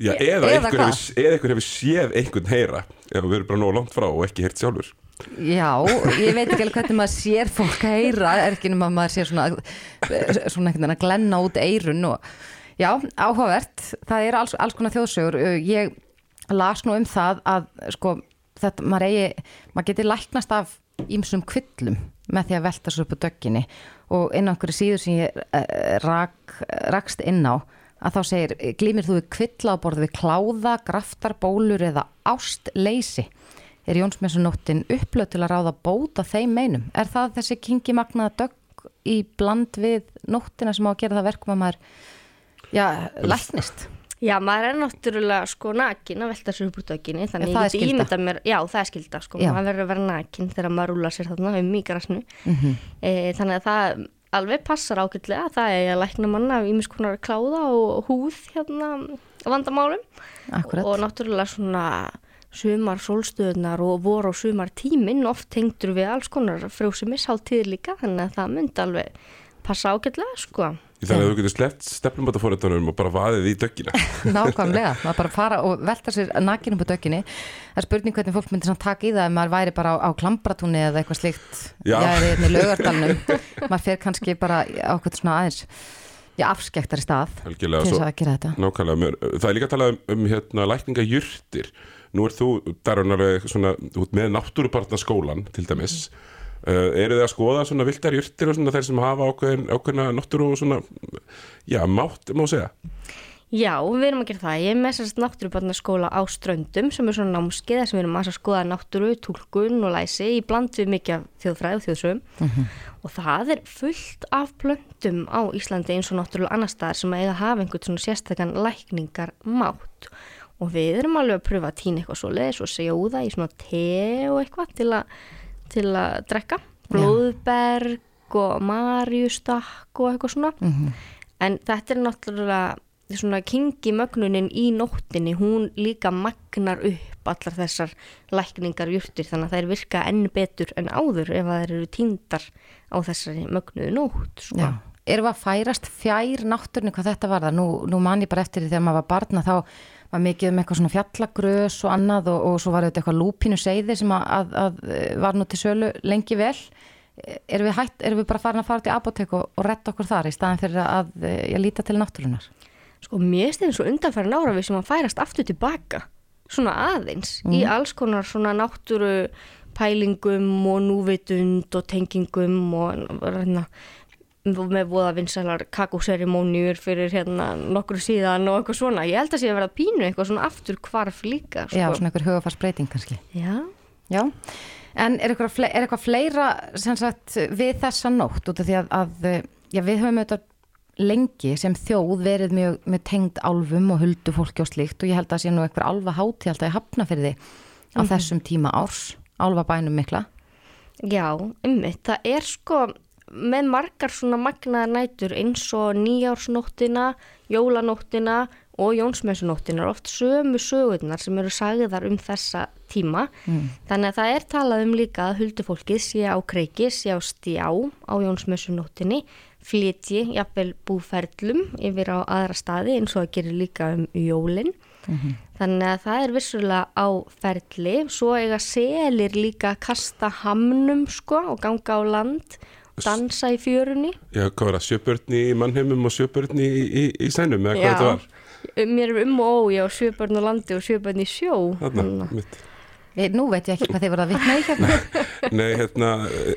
Já, Eða eða, einhver hvað? hefur, eða einhver hefur séð einhvern heyra ef við erum bara nóg langt frá og ekki heyrt sjálfur. Já, ég veit ekki alveg hvernig maður sér fólk að heyra, er ekki nema að maður sér svona, svona einhvern veginn að glenna út eirun og já, áhugavert, það er alls, alls konar þjóðsögur, ég las nú um það að sko, þetta, maður eigi, maður geti læknast af ímsum kvillum með því að velta svo upp á dögginni og inn á einhverju síður sem ég uh, rak, rakst inn á, að þá segir, glýmir þú við kvilla á borð við kláða, graftar, bólur eða ástleysi er Jónsmessunóttin upplöð til að ráða bóta þeim meinum? Er það þessi kingi magnaða dögg í bland við nóttina sem á að gera það verkum að maður já, læknist? Já, maður er náttúrulega sko nakin að velta sér upp úr döginni þannig er ég geti ímyndað mér, já það er skilda sko, Já. maður verður að vera nakin þegar maður rúlar sér þarna um í grasnu Mhm. e, þannig að það alveg passar ágætlega það er að lækna manna ímis konar kláða og húð hérna vandamálum Akkurat. og náttúrulega svona sumar sólstöðunar og vor og sumar tíminn oft tengdur við alls konar frjósumisháltíðir líka þannig að það myndi alveg passa ágætlega sko Þannig að þú getur sleppt stefnumátafórættunum og bara vaðið í döggina. *laughs* *laughs* Nákvæmlega, maður bara fara og velta sér nakin upp á dökinni það er spurning hvernig fólk myndir samt taka í það ef maður væri bara á, á klambratúni eða eitthvað slíkt Já. já er í *laughs* laugardalnum maður fer kannski bara á eitthvað svona aðeins já, afskektar í stað Algjörlega, til þess að gera þetta Nákvæmlega, það er líka að tala um, um hérna, lækningajurtir. Nú er þú, Darun, með náttúrubarnaskólan til dæmis. Uh, eru þið að skoða svona viltar jurtir og svona þeir sem hafa ákveðin, ákveðina náttúru og svona, já, mátt, má segja. Já, við erum að gera það. Ég er með sérst náttúrubarnaskóla á Ströndum sem er svona námskeið þar sem við erum að skoða náttúru, túlkun og læsi í bland við mikið af þjóðfræði og þjóðsögum og það er fullt af plöntum á Íslandi eins og náttúrulega annar staðar sem eiga að hafa einhvern svona sérstakann lækningar mátt og við erum alveg að pröfa að týna eitthvað svo leiðis og segja úða í svona te og eitthvað til að, til að drekka. Blóðberg og marjustakk og eitthvað svona. En þetta er náttúrulega svona kingi mögnunin í nóttinni. Hún líka magnar upp allar þessar lækningar jurtir þannig að þær virka enn betur en áður ef að þær eru týndar á þessari mögnuðu nótt. Já, erum við að færast fjær náttúrni hvað þetta var það? Nú, nú man ég bara eftir því þegar maður var barna þá var mikið um eitthvað svona fjallagrös og annað og, og svo var þetta eitthvað lúpínu seiði sem að, að, að var nú til sölu lengi vel. Erum við, hætt, erum við bara farin að fara til apotek og, og retta okkur þar í staðan fyrir að ég líta til náttúrunar? Sko mér stefnir svo undanfærin ára við sem að færast aftur tilbaka svona aðeins í alls konar svona náttúru pælingum og núvitund og tengingum og hérna með voða vinsælar kakóserimóniur fyrir hérna nokkru síðan og eitthvað svona. Ég held að sé að vera pínu eitthvað svona aftur hvarf líka. Sko. Já, svona einhver hugafarsbreyting kannski. Já. Já, en er eitthvað, er eitthvað fleira sem sagt við þessa nótt út af því að, að já, við höfum auðvitað lengi sem þjóð verið mjög, mjög tengd álfum og huldu fólki og slíkt og ég held að sé nú eitthvað álfa hátíð alltaf í hafna fyrir því á Mhm. þessum tíma árs, álfa bænum mikla. Já, ummitt. Það er sko með margar svona magnaðar nætur eins og nýjársnóttina, jólanóttina og jónsmessunóttina er oft sömu sögurnar sem eru sagðar um þessa tíma. Þannig að það er talað um líka að huldufólkið sé á kreiki, sé á stjá á jónsmessunóttinni, flytji, jafnvel búferlum yfir á aðra staði eins og það gerir líka um jólinn. Þannig að það er vissulega á ferli, svo eiga selir líka að kasta hamnum sko og ganga á land, dansa í fjörunni. Já, hvað var það, sjöbörni í mannheimum og sjöbörni í, í, í sænum, eða hvað þetta var? mér er um og ó, ég á sjöbörn á landi og sjöbörn í sjó. Þarna, mitt. Við, nú veit ég ekki hvað þið voru að vitna í hérna. Nei, hérna,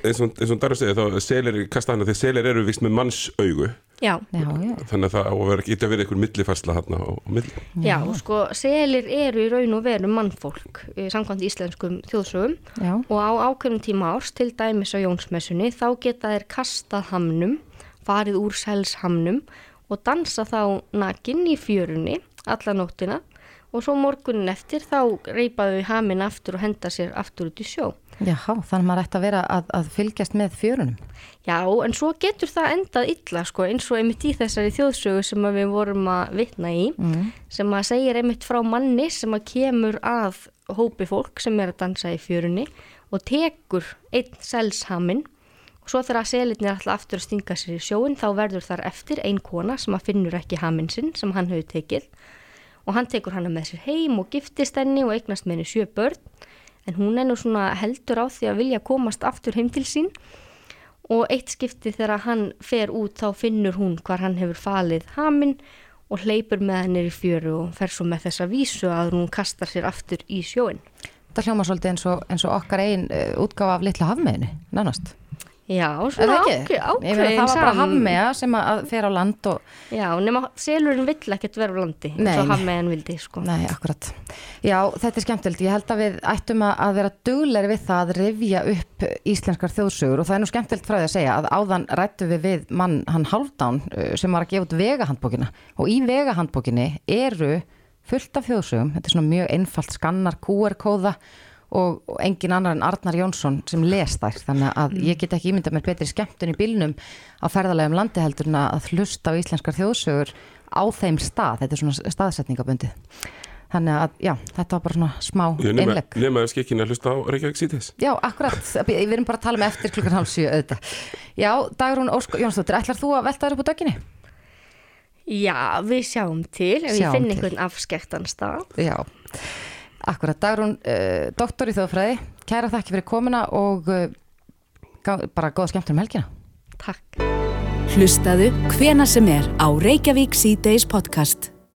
eins og, eins og Darra segir, þá selir, kasta hana, þegar selir eru vist með mannsaugu, Já. Já, já. þannig að það á að vera ekki að vera einhver millifarsla hérna á, á milli. Já, sko, selir eru í raun og veru mannfólk eh, samkvæmt íslenskum þjóðsögum Já. og á ákveðnum tíma árs, til dæmis á Jónsmessunni, þá geta þeir kastað hamnum, farið úr selshamnum og dansa þá nakin í fjörunni alla nóttina og svo morgunin eftir þá reypaðu við hamin aftur og henda sér aftur út í sjó. Já, þannig að maður ætti að vera að, að fylgjast með fjörunum. Já, en svo getur það endað illa, sko, eins og einmitt í þessari þjóðsögu sem að við vorum að vitna í, sem að segir einmitt frá manni sem að kemur að hópi fólk sem er að dansa í fjörunni og tekur einn selshaminn og svo þegar selirnir alltaf aftur að stinga sér í sjóin þá verður þar eftir ein kona sem að finnur ekki haminn sinn sem hann hefur tekið og hann tekur hana með sér heim og giftist henni og eignast með henni sjö börn en hún er nú svona heldur á því að vilja komast aftur heim til sín og eitt skipti þegar hann fer út þá finnur hún hvar hann hefur falið haminn og hleypur með henni í fjöru og fer svo með þessa vísu að hún kastar sér aftur í sjóin. Það hljóma svolítið eins og, eins og okkar einn uh, útgáfa af litla hafmeðinu, nánast. Já, svona það ákveð, ekki? Ég meina, ákveðin það var bara hammea sem að fer á land og Já, nema selurinn vill ekkert vera á landi eins og nei. hammeðan vildi sko. Nei, akkurat. Já, þetta er skemmtilegt. Ég held að við ættum að- vera duglegri við það að rifja upp íslenskar þjóðsögur og það er nú skemmtilegt frá því að segja að áðan rættu við við mann hann Hálfdán uh, sem var að gefa út vegahandbókina og í vegahandbókinni eru fullt af þjóðsögum, þetta er svona mjög einfalt skannar QR-kóða og, og engin annar en Arnar Jónsson sem les þær. Þannig að ég get ekki ímyndað mér betri skemmtun í bílnum á ferðalegum landi heldur en að hlusta á íslenskar þjóðsögur á þeim stað, þetta er svona staðsetningabundið þannig að já, þetta var bara svona smá innlegg. nema ef skekkin að hlusta á Reykjavík síðis Já, akkurat, við erum bara að tala með eftir klukkan hálf sjö auðvitað. Já, Dagrún Ósk Jónsdóttir, ætlar þú að velta þér upp á döginni? Já, við sjáum til ef Sjáum ég finn einhvern afskektan stað. Já, akkurat, Dagrún uh, doktor í þjóðfræði, kæra þakki fyrir komuna og uh, bara góða skemmtur um helgina Takk Hlustaðu hvena sem er á Reykjavík síðdeis podcast.